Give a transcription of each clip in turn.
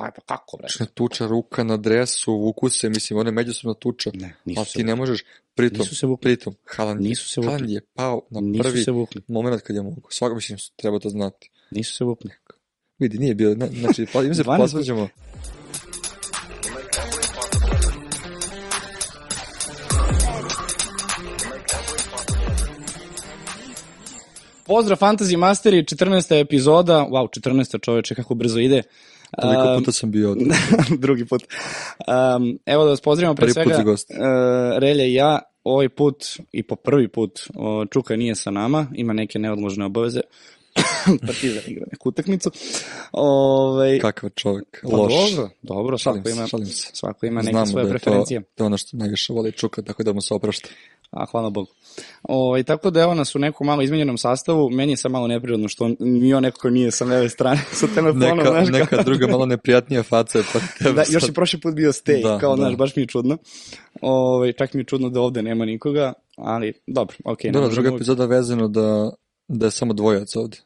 Pa, pa kako, bre? Znači, tuča ruka na dresu, vuku se, mislim, one međusobno tuča. Ne, nisu Ali ti ne možeš, pritom, Nisu se vukli. pritom, Haaland, Nisu se vukli. Haaland je pao na Nisu prvi se vukli. moment kad je mogu. Svako, mislim, treba to znati. Nisu se vukli. Vidi, nije bilo, ne, znači, pa, im se 12 posvađamo. Pozdrav Fantasy Masteri, 14. epizoda, wow, 14. čoveče, kako brzo ide. Toliko puta sam bio ovdje. drugi put. Um, evo da vas pozdravimo pre Prvi put svega. gost. Uh, Relja i ja, ovaj put i po prvi put o, Čuka nije sa nama, ima neke neodložne obaveze. Partizan igra neku utakmicu. Ovaj, Kakav čovjek, pa loš. dobro, dobro, Šalim svako se, ima, šalim se. svako ima neke Znamo svoje da je preferencije. To, to je ono što najviše voli čuka, tako da mu se oprašta. A, hvala Bogu. O, tako da evo nas u nekom malo izmenjenom sastavu, meni je sad malo neprirodno što on, ni on nekako nije sa leve strane sa telefonom, Neka, znaš, kao- neka druga malo neprijatnija faca je pa tebe Da, još sad. je prošli put bio stej, Da, kao, da. znaš, baš mi je čudno. Ove, čak mi je čudno da ovde nema nikoga, ali dobro, okej. ne Dobro, druga epizoda vezano da, da je samo dvojac ovde.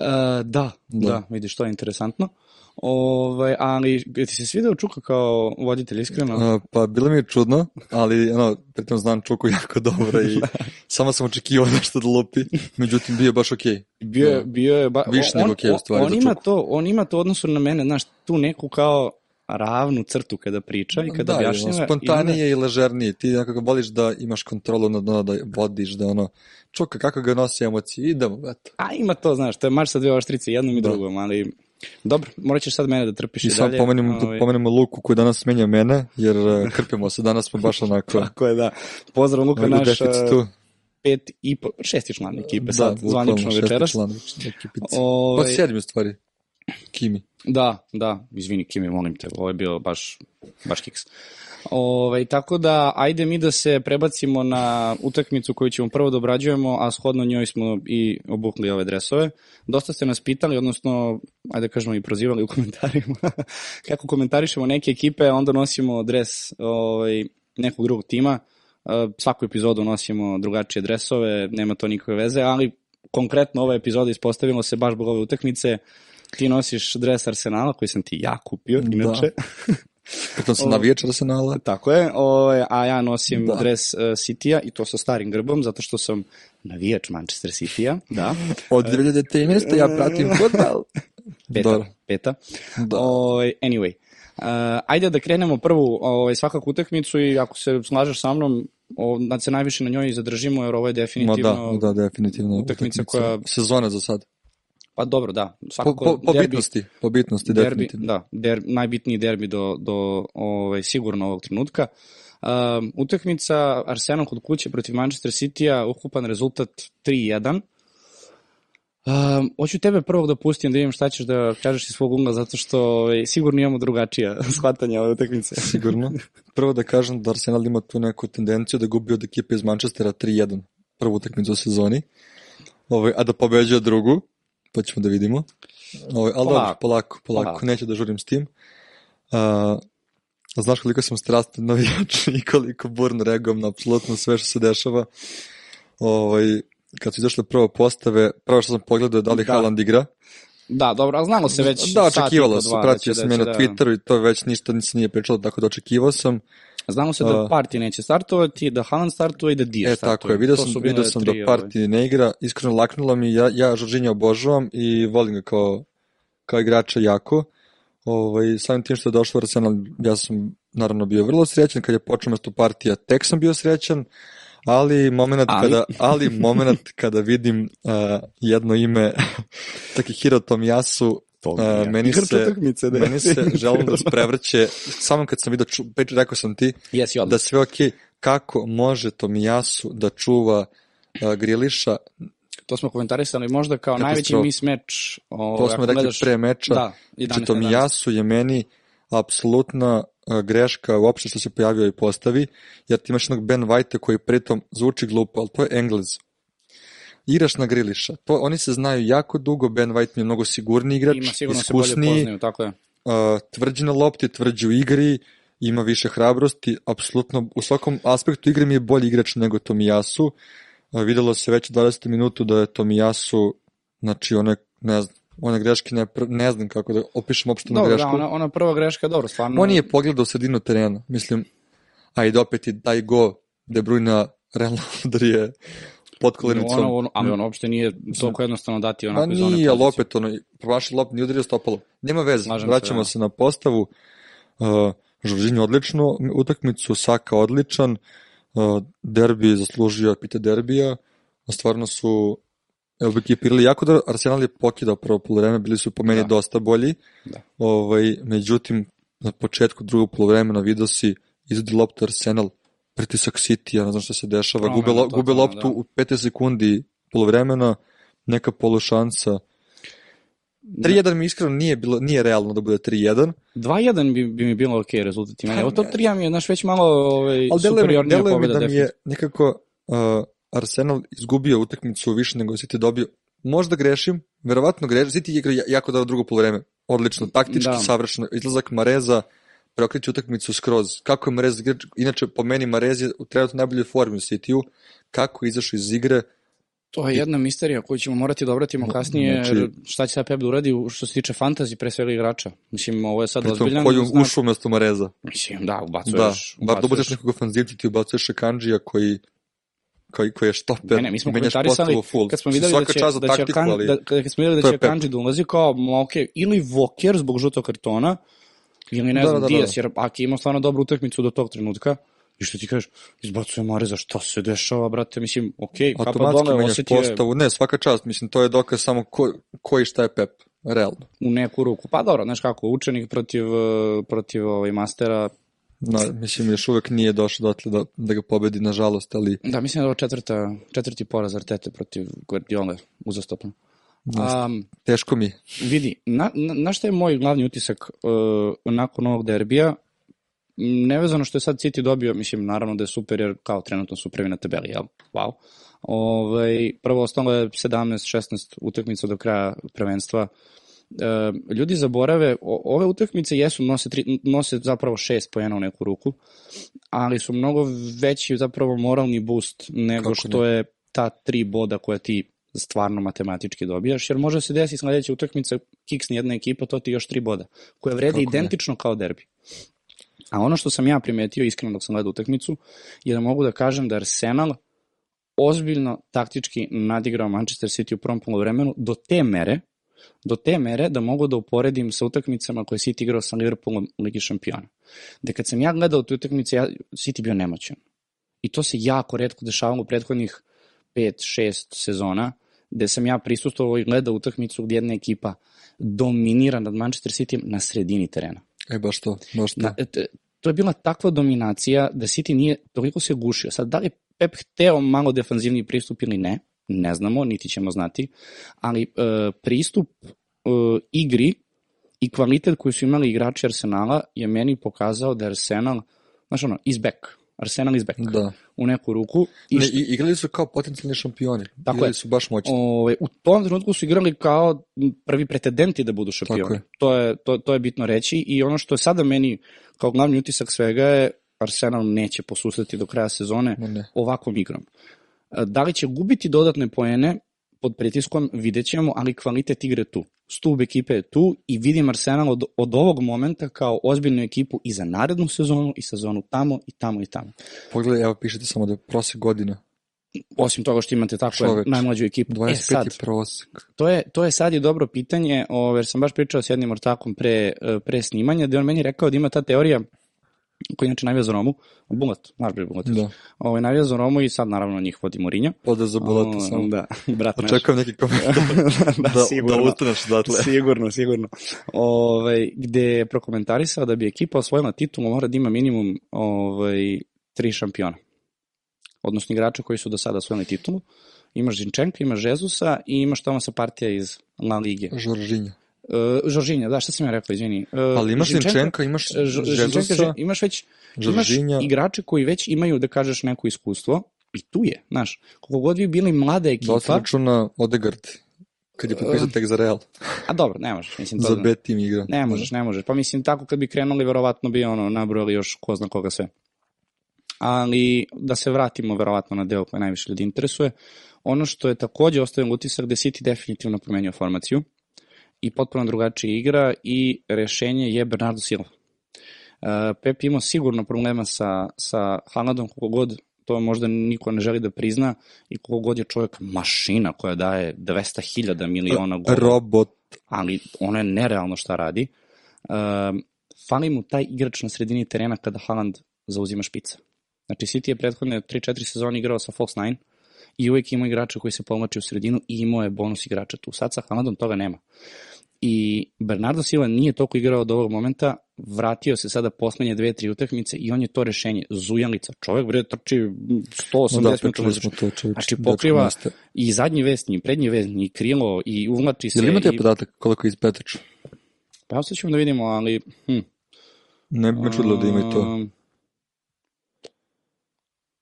E, da, da, Da. vidiš, to je interesantno. Ove, ali, ti se svideo Čuka kao voditelj, iskreno? A, pa bilo mi je čudno, ali ono, pritom znam Čuku jako dobro i samo sam očekivao nešto da lupi, međutim bio je baš okej. Bio je, Da. bio je ba, Više on, nego okej, u on- stvari, on za ima Čuku. to, on ima to u odnosu na mene, znaš, tu neku kao ravnu crtu kada priča i kada da, i ono, objašnjava. i onda- spontanije i ležernije. Ti nekako voliš da imaš kontrolu nad ono, da vodiš, da ono, Čuka, kako ga nosi emocije, idemo, eto. A ima to, znaš, to je mač sa dve oštrice, jednom i Da. drugom, ali dobro, morat ćeš sad mene da trpiš i, I samo dalje. pomenemo, Ovaj, da pomenemo Luku koji danas menja mene, jer uh, krpimo se, danas smo baš onako Tako je, da. Pozdrav Luka, u naš deficitu. uh, pet i po, šesti član ekipe sad, bukvalno zvanično šesti večeras. član ekipice. Ovaj, Pa sedmi u stvari. Kimi. Da, da, izvini Kimi, molim te, ovo je bio baš, baš kiks. Ove, tako da, ajde mi da se prebacimo na utakmicu koju ćemo prvo da obrađujemo, a shodno njoj smo i obukli ove dresove. Dosta ste nas pitali, odnosno, ajde da kažemo i prozivali u komentarima, kako komentarišemo neke ekipe, onda nosimo dres ovaj, nekog drugog tima, Uh, svaku epizodu nosimo drugačije dresove, nema to nikakve veze, ali konkretno ova epizoda ispostavilo se baš zbog ove utakmice, ti nosiš dres Arsenala koji sam ti ja kupio, inače. Pritom sam O. navijač Arsenala. Tako je, ovaj, a ja nosim Da. dres uh, City-a i to sa starim grbom, zato što sam navijač Manchester City-a, da. Od 2013. ja pratim futbal. Peta, Dobro. peta. Da. Ovaj, anyway, uh, ajde da krenemo prvu ovaj, svakako utakmicu i ako se slažeš sa mnom, o, da se najviše na njoj zadržimo, jer ovo je Ma definitivno... da, da, definitivno. utakmica koja- Sezona za sad. Pa dobro, da. Po, Svakako, po, po derbi- bitnosti, po bitnosti, derbi, definitivno. da, der, najbitniji derbi do, do ovaj, sigurno ovog trenutka. Um, utakmica Arsenal kod kuće protiv Manchester City-a, ukupan rezultat 3-1. Um, hoću tebe prvog da pustim da vidim šta ćeš da kažeš iz svog ugla, zato što ovaj, sigurno imamo drugačija shvatanja ove utakmice. Sigurno. Prvo da kažem da Arsenal ima tu neku tendenciju da gubi od ekipe iz Manchestera 3-1 prvu utakmicu u sezoni, ovaj, a da pobeđuje drugu, pa ćemo da vidimo. Ovaj, ali dobro, Polako. polako, polako, Polako. neću da žurim s tim. A, znaš koliko sam strastan navijač i koliko burno reagujem na apsolutno sve što se dešava. Ovaj, kad su izašle prvo postave, prvo što sam pogledao je da li Da. Haaland igra. Da, dobro, ali znalo se već da, sat i očekivalo da pratio će- sam da je na da- Twitteru i to već ništa se nije pričalo, tako da očekivao sam. Znamo se da. Parti neće startovati, da Haaland startuje i da Dier E, startuje. tako je, vidio sam, vidio sam da. Parti ne igra, iskreno laknulo mi, ja, ja Žoržinja obožavam i volim ga kao, kao igrača jako. Ovaj, samim tim što je došao Arsenal, ja sam naravno bio vrlo srećan, kad je počeo mesto partija, tek sam bio srećan, ali moment Ali? kada, ali moment kada vidim uh, jedno ime Takihiro Tomiyasu, To Uh, meni Igrač se, utakmice, da. meni se želim da sprevrće, samo kad sam vidio, ču, peč, rekao sam ti, odmah. da sve okej, kako može Tomijasu da čuva uh, Griliša, To smo komentarisali možda kao najveći mismatch. Ovaj, to smo rekli gledaš- pre meča, Da, 11 znači na 11. Tomijasu je meni apsolutna uh, greška uopšte što se pojavio i postavi, jer ti imaš jednog Ben White koji pritom zvuči glupo, ali to je Englez. Igraš na Griliša. To, oni se znaju jako dugo, Ben White mi je mnogo sigurniji igrač, Ima sigurno se bolje iskusniji, poznaju, tako je. uh, tvrđi na lopti, tvrđi u igri, ima više hrabrosti, apsolutno u svakom aspektu igre mi je bolji igrač nego Tomijasu. Uh, videlo se već u 20. minutu da je Tomijasu, znači on je, ne znam, one greške ne, ne znam kako da opišem uopšte na Dobro, da, grešku. ona, ona prva greška, dobro, stvarno. On je pogledao sredinu terena, mislim, ajde opet je taj go De Bruyne Real Madrid kolenicom. ono, ono, ali on uopšte nije toliko jednostavno dati onako iz one nije, ali pozicije. opet ono, promašio lop, nije udario stopalo. Nema veze, Slažem se, vraćamo da. se, na postavu. Uh, Žoržinj odličnu utakmicu, Saka odličan, uh, derbi zaslužio pite derbija, stvarno su evo, ekipirali jako da Arsenal je pokidao prvo polovreme, bili su po meni Da. dosta bolji. Da. Ovaj, međutim, na početku drugog polovremena vidio si izvodi loptu Arsenal, pritisak City, ja ne znam šta se dešava, gube, lo, gube loptu da. u 5 sekundi polovremena, neka polušansa. 3-1 mi iskreno nije, bilo, nije realno da bude 3-1, 2-1 bi, bi mi bilo ok rezultat ima. Pa Evo to ne. 3 mi je, znaš, već malo ovaj, ali mi, superiornija deluje mi pobjeda. da mi je nekako uh, Arsenal izgubio utakmicu više nego City dobio. Možda grešim, verovatno grešim. City je igrao ja- jako dobro drugo polovreme. Odlično, taktički, Da. savršeno. Izlazak Mareza, preokreće utakmicu skroz. Kako je Marez inače po meni Marez je u trenutno najboljoj formi u City-u, kako je izašao iz igre, To je jedna misterija koju ćemo morati da obratimo kasnije, Znači- jer šta će sad Pep da uradi što se tiče fantazi, pre svega igrača. Mislim, ovo je sad pritom ozbiljan koju znak. ušao umesto Mareza. Mislim, da, ubacuješ. Da, bar da ubacuješ ubacuješ. nekog ofanzivca, ti ubacuješ Kanđija koji koji, koji je štoper. Ne, ne, mi smo menjaš postavu full. kad smo videli da će, da će, taktiku, kan, ali- da, kad smo videli da će Pep. Kanji da ulazi kao, ok, ili Voker zbog žutog kartona, ili ne Da, znam, da, da, Dias, da. jer ako je imao stvarno dobru utakmicu do tog trenutka, i što ti kažeš, izbacuje Mareza, šta se dešava, brate, mislim, ok, kapa automatski dole, osetio je postavu. Ne, svaka čast, mislim, to je dokaz samo ko, ko i šta je Pep, realno. u neku ruku. Pa dobro, znaš kako, učenik protiv, eh, protiv ovaj, mastera, Na, mislim, još uvek nije došao dotle da, da ga pobedi, nažalost, ali da, mislim da je ovo četvrta, četvrti poraz Artete protiv Guardiola uzastopno. Um, teško mi. Vidi, na, na, na šta je moj glavni utisak uh, nakon ovog derbija? Nevezano što je sad City dobio, mislim, naravno da je super, jer kao trenutno su prvi na tabeli, jel? Wow. Ovaj, prvo ostalo je 17-16 utakmica do kraja prvenstva. E, ljudi zaborave, o, ove utakmice jesu, nose, tri, nose zapravo šest pojena u neku ruku, ali su mnogo veći zapravo moralni boost nego Kako što je ta tri boda koja ti stvarno matematički dobijaš, jer može se desiti sledeća utakmica, kiksni jedna ekipa, to ti još tri boda, koje vrede Kako ne? identično kao derbi. A ono što sam ja primetio, iskreno dok sam gledao utakmicu, je da mogu da kažem da Arsenal ozbiljno taktički nadigrao Manchester City u prvom polovremenu do te mere, do te mere da mogu da uporedim sa utakmicama koje je City igrao sa Liverpoolom u Ligi šampiona. Da kad sam ja gledao te utakmice, ja, City bio nemoćan. I to se jako redko dešavalo u prethodnih 5-6 sezona, gde sam ja prisustovao i gledao utakmicu gdje jedna ekipa dominira nad Manchester City na sredini terena. E, baš to, baš to. Na, et, to je bila takva dominacija da City nije toliko se gušio. Sad, da li Pep hteo malo defanzivni pristup ili ne, ne znamo, niti ćemo znati, ali e, pristup e, igri i kvalitet koji su imali igrači Arsenala je meni pokazao da je Arsenal, znaš ono, is back. Arsenal is back. Da. U neku ruku. I Ne, igrali su kao potencijalni šampioni. Tako igrali je. su baš moćni. Ove, u tom trenutku su igrali kao prvi pretendenti da budu Tako šampioni. je. To je, to, to je bitno reći i ono što je sada meni kao glavni utisak svega je Arsenal neće posustati do kraja sezone ne. ovakvom igrom. Da li će gubiti dodatne poene pod pritiskom, vidjet ćemo, ali kvalitet igre tu. Stub ekipe je tu i vidim Arsenal od, od ovog momenta kao ozbiljnu ekipu i za narednu sezonu i sezonu tamo i tamo i tamo. Pogledaj, evo pišete samo da je prosek godina. Osim toga što imate tako Čoveč, najmlađu ekipu. 25 E sad, je prosek. To je, to je sad i dobro pitanje, o, jer sam baš pričao s jednim ortakom pre, e, pre snimanja, gde on meni rekao da ima ta teorija, koja je inače navija za Romu, Bulat, znaš bre Bulat, Da. ovaj, navija za Romu i sad naravno njih vodi Mourinho. Pozdrav za Bulata O, samo. Da, brat naš. Očekujem neki komentar da, da, sigurno. da ustaneš odatle. Sigurno, sigurno. Ovaj, gde je prokomentarisao da bi ekipa osvojila titulu mora da ima minimum ovaj, tri šampiona. Odnosno igrača koji su do sada osvojili titulu. Imaš Zinčenka, imaš Žezusa i imaš Tomasa Partija iz La Lige. Žoržinja. Uh, Žoržinja, da, šta sam ja rekao, izvini. Uh, Ali imaš Zinčenka, imaš e, Žezusa, Že- imaš već imaš Žoržinja. igrače koji već imaju, da kažeš, neko iskustvo i tu je, znaš, koliko god vi bili mlada ekipa, Dosta računa Odegard, kad je potpisao tek za Real. a dobro, ne možeš, mislim, to Za B tim igra. Ne možeš, ne možeš. Pa mislim, tako kad bi krenuli, verovatno bi ono, nabrojali još ko zna koga sve. Ali da se vratimo verovatno na deo koji najviše ljudi interesuje. Ono što je takođe ostavio utisak da City definitivno promenio formaciju i potpuno drugačije igra i rešenje je Bernardo Silva. Uh, Pep imao sigurno problema sa, sa Haalandom koliko god to možda niko ne želi da prizna i koliko god je čovjek mašina koja daje 200.000 miliona gola. Robot. Ali ono je nerealno šta radi. Uh, fali mu taj igrač na sredini terena kada Haaland zauzima špica. Znači City je prethodne 3-4 sezone igrao sa false nine i uvek ima igrača koji se pomlači u sredinu i imao je bonus igrača tu. Sad sa Haalandom toga nema. I Bernardo Silva nije toliko igrao od ovog momenta, vratio se sada poslednje dve, tri utakmice i on je to rešenje. Zujalica, čovek bre trči 180 Da, minuta. smo to. Znači pokriva nastaje. i zadnji vesni, i prednji vesni, i krilo, i uvlači se. Jel imate i... podatak koliko je izpetač? Pa sad ćemo da vidimo, ali... Hm. Ne bi me čudilo da ima i to. Um,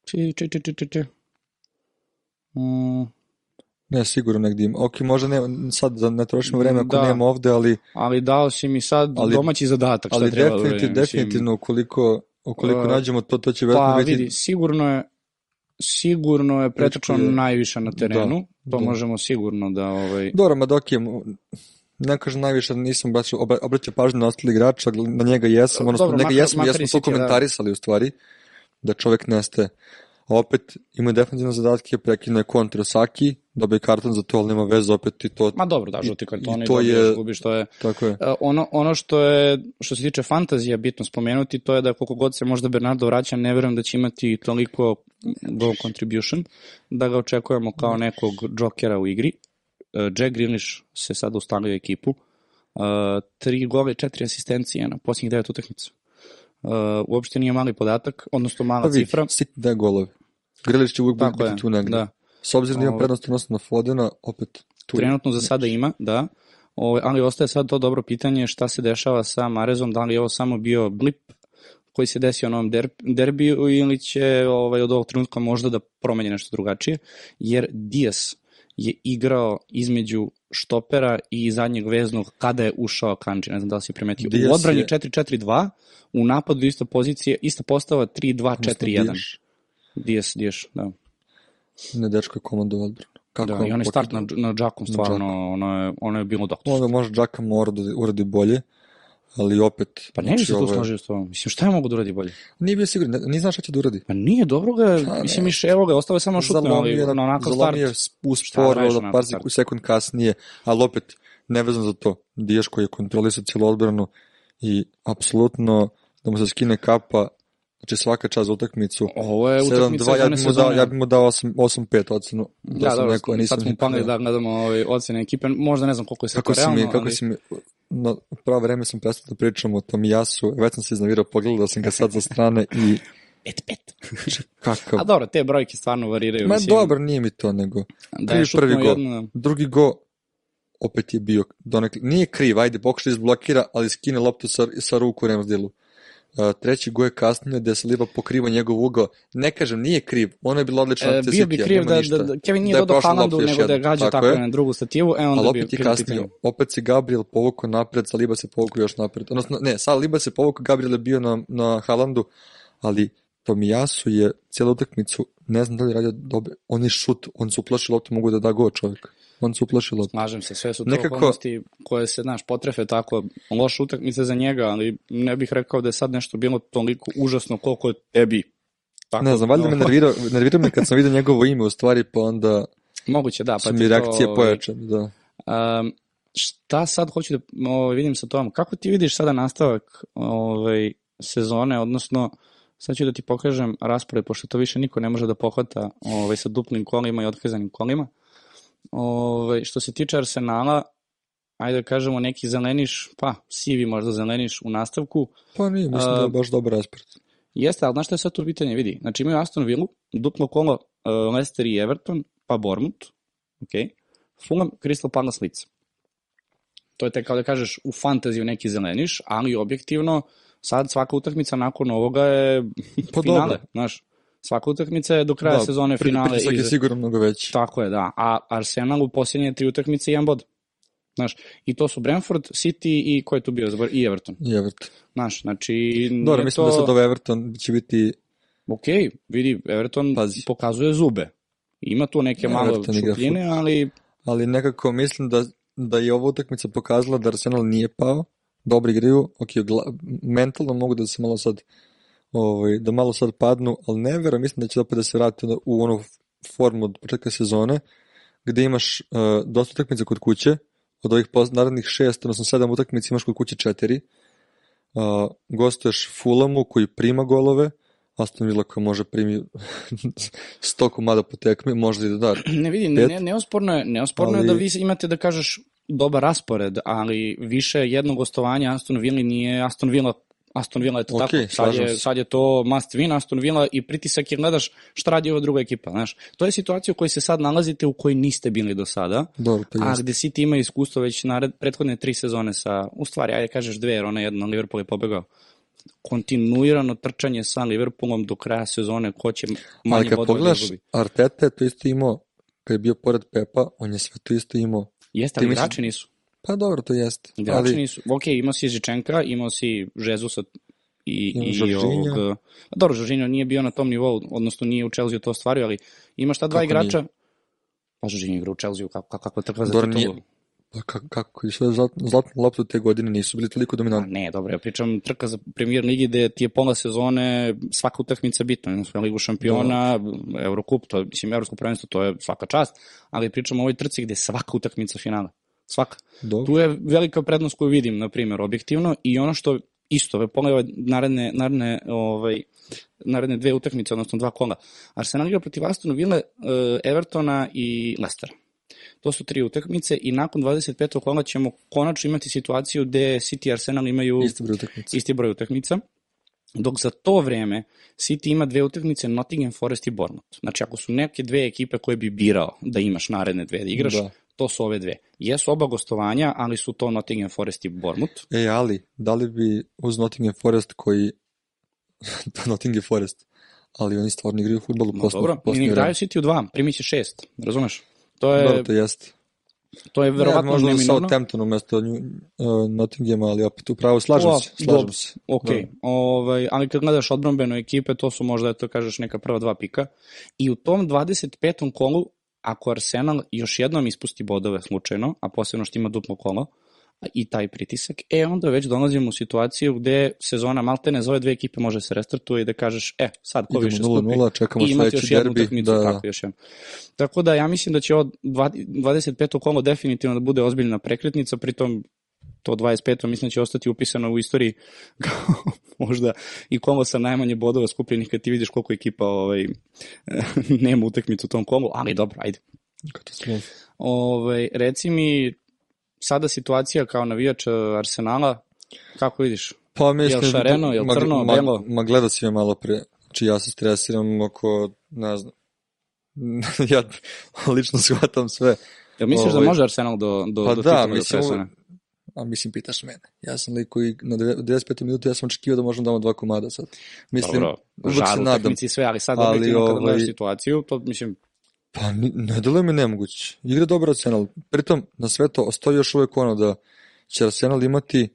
Či, či, či, či, či, či. Um, Ne, sigurno negdje ima. Ok, možda ne, sad za ne trošimo vreme ako Da. nema ovde, ali, ali dao si mi sad Ali- domaći zadatak šta ali treba da definitiv, mislim. definitivno ukoliko, ukoliko Uh, nađemo to, to će verovatno Pa biti... vidi, sigurno je sigurno je pretrčao je- najviše na terenu, to da. možemo sigurno da ovaj Dobro, ma dok je, ne kažem najviše, nisam baš obra- obraćao pažnju na ostali igrača, na njega jesam, odnosno Dobro, na njega makar- jesam, makar jesmo i to City, da. komentarisali u stvari, da čovek nestaje. Opet ima definitivno zadatke, prekine kontru Saki, dobije karton za to, ali nema veze opet i to. Ma dobro, da, žuti karton i i to dobiješ, je- gubiš, to je... Tako je. E, ono, ono što je, što se tiče fantazija bitno spomenuti, to je da koliko god se možda Bernardo vraća, ne verujem da će imati toliko goal contribution, da ga očekujemo kao nekog džokera u igri. E, Jack Grealish se sada ustalio u ekipu. E, tri gole i četiri asistencije na posljednjih devet utakmica. E, uopšte nije mali podatak, odnosno mala Pa vidi, cifra. City daje golove. Grilić će uvijek Tako biti je, tu negde. da. S obzirom da ima prednost odnosno na Fodena, opet tu je. Trenutno za sada ima, da. O, ali ostaje sad to dobro pitanje šta se dešava sa Marezom, da li je ovo samo bio blip koji se desio na ovom der, derbiju ili će ovaj, od ovog trenutka možda da promeni nešto drugačije, jer Dias je igrao između štopera i zadnjeg veznog kada je ušao Kanji, ne znam da li si primetio. Diaz u odbrani je- 4-4-2, u napadu ista pozicija, ista postava 3-2-4-1. Dijaš. Dias, Dias, da. Ne, dečko je komando odbranu. Kako da, i on je start na, na Džakom, stvarno, ono je, ono je bilo doktor. Onda može Džaka mora da uradi bolje, ali opet... Pa ne bi se tu složio s tobom. Mislim, šta je mogu da uradi bolje? Nije bio siguran, ne, nije znao šta će da uradi. Pa nije dobro ga, Pa mislim, više evo ga, ostalo je samo šutno, ali na na, onakav start. zalomio je usporo, da par sekund kasnije, ali opet, nevezano za to. Diješ koji je kontrolisao cijelu odbranu i apsolutno da mu se skine kapa, znači svaka čast za utakmicu. Ovo je utakmica 7-2, ja sezone bi mu dao, ja bi mu dao 8 8-5 ocenu. Da, dobro, rekao, nisam sad smo upali da gledamo ovaj, ocene ekipe, možda ne znam koliko je sve Kako to si mi, realno, kako ali... si mi, na pravo vreme sam prestao da pričam o tom jasu, već sam se iznavirao, pogledao sam ga sad sa strane i Pet, pet. kakav. A dobro, te brojke stvarno variraju. Ma mislim, dobro, nije mi to nego. Da je prvi gol. jedno... Drugi go opet je bio donekle, nije kriv, ajde, pokušaj da izblokira, ali skine loptu sa, sa ruku Ramsdilu. Treći go je kasnije gde se Liva pokriva njegov ugao. Ne kažem, nije kriv, ono je bilo odlično. E, bio bi kriv da, da, da Kevin nije Da dodao Haalandu, nego da je gađa tako tako, na drugu stativu, e onda Ali opet je kasnije, opet se Gabriel povukao napred, Saliba se povukao još napred. Odnosno, ne, Saliba se povukao, Gabriel je bio na, na Haalandu, ali Tomijasu je cijelu utakmicu, ne znam da li radio dobro, on je šut, on se uplaši loptu, mogu da da go čovjek. On se uplaši loptu. Slažem se, sve su to Nekako- okolnosti koje se, znaš, potrefe tako, loša utakmica za njega, ali ne bih rekao da je sad nešto bilo toliko užasno koliko je tebi. Tako, Ne znam, valjda me nervirao, nervirao me kad sam vidio njegovo ime u stvari, pa onda Moguće, da. Pa mi to, reakcije ovaj, pojačane, da. Um, šta sad hoću da ovaj, vidim sa tom? Kako ti vidiš sada nastavak ovaj, sezone, odnosno sad ću da ti pokažem raspored, pošto to više niko ne može da pohvata ovaj, sa duplim kolima i otkazanim kolima. Ovaj, što se tiče Arsenala, ajde da kažemo neki zeleniš, pa sivi možda zeleniš u nastavku, Pa nije, mislim da je A- baš dobar raspored. Jeste, ali znaš šta je sad tu pitanje, vidi. Znači imaju Aston Villa, duplo kolo uh, Leicester i Everton, pa Bournemouth, ok, Fulham, Crystal Palace, Leeds. To je te kao da kažeš u fantaziju neki zeleniš, ali objektivno sad svaka utakmica nakon ovoga je Pa finale, dobro. znaš. Svaka utakmica je do kraja Da, sezone finale. Pritisak je i- sigurno mnogo veći. Tako je, da. A Arsenal u posljednje tri utakmice jedan bod. Znaš, i to su Brentford, City i ko je tu bio, Zabor- i Everton. I Everton. Znaš, znači... Dobro, mislim to... da sad ovaj Everton će biti Ok, vidi, Everton Pazi. pokazuje zube. Ima tu neke malo Everton igra šupljine, ali ali nekako mislim da da je ova utakmica pokazala da Arsenal nije pao, dobro igraju, ok, gla, mentalno mogu da se malo sad ovaj, da malo sad padnu, ali ne verujem, mislim da će opet da se vrati u onu formu od početka sezone, gde imaš uh, dosta utakmica kod kuće, od ovih narednih šest, odnosno sedam utakmica imaš kod kuće četiri, uh, gostuješ Fulamu koji prima golove, Aston Villa koja može primi 100 komada po tekmi, možda i da da. Ne vidi, ne, ne, neosporno je, neosporno ali... je da vi imate da kažeš dobar raspored, ali više jedno gostovanje Aston Villa nije Aston Villa Aston Villa je to okay, tako. Sad je, sad je to must win Aston Villa i pritisak jer gledaš šta radi ova druga ekipa. Znaš. To je situacija u kojoj se sad nalazite u kojoj niste bili do sada, Dobro, a jest. gde City ima iskustvo već na prethodne tri sezone sa, u stvari, ajde kažeš dve, jer ona jedna Liverpool je pobegao kontinuirano trčanje sa Liverpoolom do kraja sezone, ko će manje Ali kad da pogledaš, Arteta je to isto imao, kad je bio pored Pepa, on je sve to isto imao. Jeste, ali igrači nisu. Pa dobro, to jeste. Igrači ali... nisu. Ok, imao si Žičenka, imao si Žezusa i, i ovog... Dobro, Žoržinjo nije bio na tom nivou, odnosno nije u Chelsea to ostvario, ali imaš ta dva Kako igrača... Nije? Pa Žoržinjo igra u Chelsea, kako, kako, kako trka za titulu. Pa kako, i sve zlatnu loptu te godine nisu bili toliko dominantni. Ne, dobro, ja pričam trka za premier ligi gde ti je pola sezone svaka utakmica bitna, na ligu šampiona, da. Eurocup, to, mislim, Evropsko prvenstvo, to je svaka čast, ali pričam o ovoj trci gde je svaka utakmica finala. Svaka. Dobro. Tu je velika prednost koju vidim, na primjer, objektivno, i ono što isto, pogledaj naredne, naredne, ovaj, naredne dve utakmice, odnosno dva kola. Arsenal igra protiv Aston Ville, eh, Evertona i Leicera To su tri utakmice i nakon 25. kola ćemo konačno imati situaciju gde City i Arsenal imaju isti broj utakmica. Isti broj utakmica. Dok za to vreme City ima dve utakmice Nottingham Forest i Bournemouth. Znači ako su neke dve ekipe koje bi birao da imaš naredne dve da igraš, da. to su ove dve. Jesu oba gostovanja, ali su to Nottingham Forest i Bournemouth. E, ali, da li bi uz Nottingham Forest koji Nottingham Forest, ali oni stvarno igraju u no, poslu. Dobro, i igraju City u dva, primiće šest, razumeš? To je... Dobro, to jeste. To je verovatno ne, možda neminovno. Možda Southampton umesto uh, Nottinghama, ali opet upravo slažem o, se. Slažem se. Ok, da. ovaj, ali kad gledaš odbrombeno ekipe, to su možda, to kažeš, neka prva dva pika. I u tom 25. kolu, ako Arsenal još jednom ispusti bodove slučajno, a posebno što ima duplo kolo, i taj pritisak, e onda već dolazimo u situaciju gde sezona maltene za ove dve ekipe može se restartuje i da kažeš, e, sad ko više 0 -0, skupi čekamo i imati još jednu utakmicu, da. tako još jednu. Tako da ja mislim da će ovo 25. kolo definitivno da bude ozbiljna prekretnica, pritom to 25. mislim da će ostati upisano u istoriji kao možda i kolo sa najmanje bodova skupljenih kad ti vidiš koliko ekipa ovaj, nema utakmicu u tom kolu, ali dobro, ajde. Katastrofa. Ovaj, reci mi, sada situacija kao navijač e, Arsenala, kako vidiš? Pa mislim, jel šareno, jel crno, ma, belo? Ma, ma gledao si me malo pre, znači ja se stresiram oko, ne znam, ja lično shvatam sve. Jel misliš da ovaj, da može Arsenal do, do, pa do da, mislim, do a mislim, pitaš mene. Ja sam lik koji na 95. minutu ja sam očekivao da možemo damo dva komada sad. Mislim, Dobro, žar, utakmici sve, ali sad ali, objektivno kada gledaš ovaj- situaciju, to mislim, Pa ne deluje mi nemoguće. Igra dobro Arsenal. Pritom, na sve to, ostoji još uvek ono da će Arsenal imati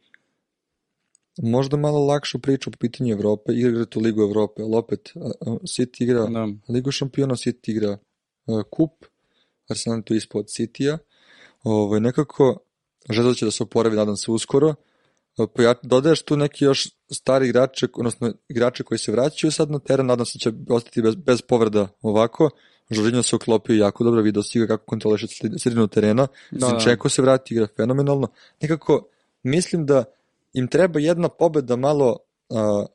možda malo lakšu priču po pitanju Evrope, igra tu Ligu Evrope, ali opet City igra da. Ligu šampiona, City igra uh, kup, Arsenal tu ispod City-a. Ovaj, nekako, želeo će da se oporavi, nadam se uskoro. Dodaješ tu neki još stari igrače, odnosno igrače koji se vraćaju sad na teren, nadam se da će ostati bez, bez povreda ovako. Žoržinjo se uklopio jako dobro, video si ga kako kontroliše sredinu terena, da, Sinčeko da. se vrati, igra fenomenalno. Nekako, mislim da im treba jedna pobeda malo, uh,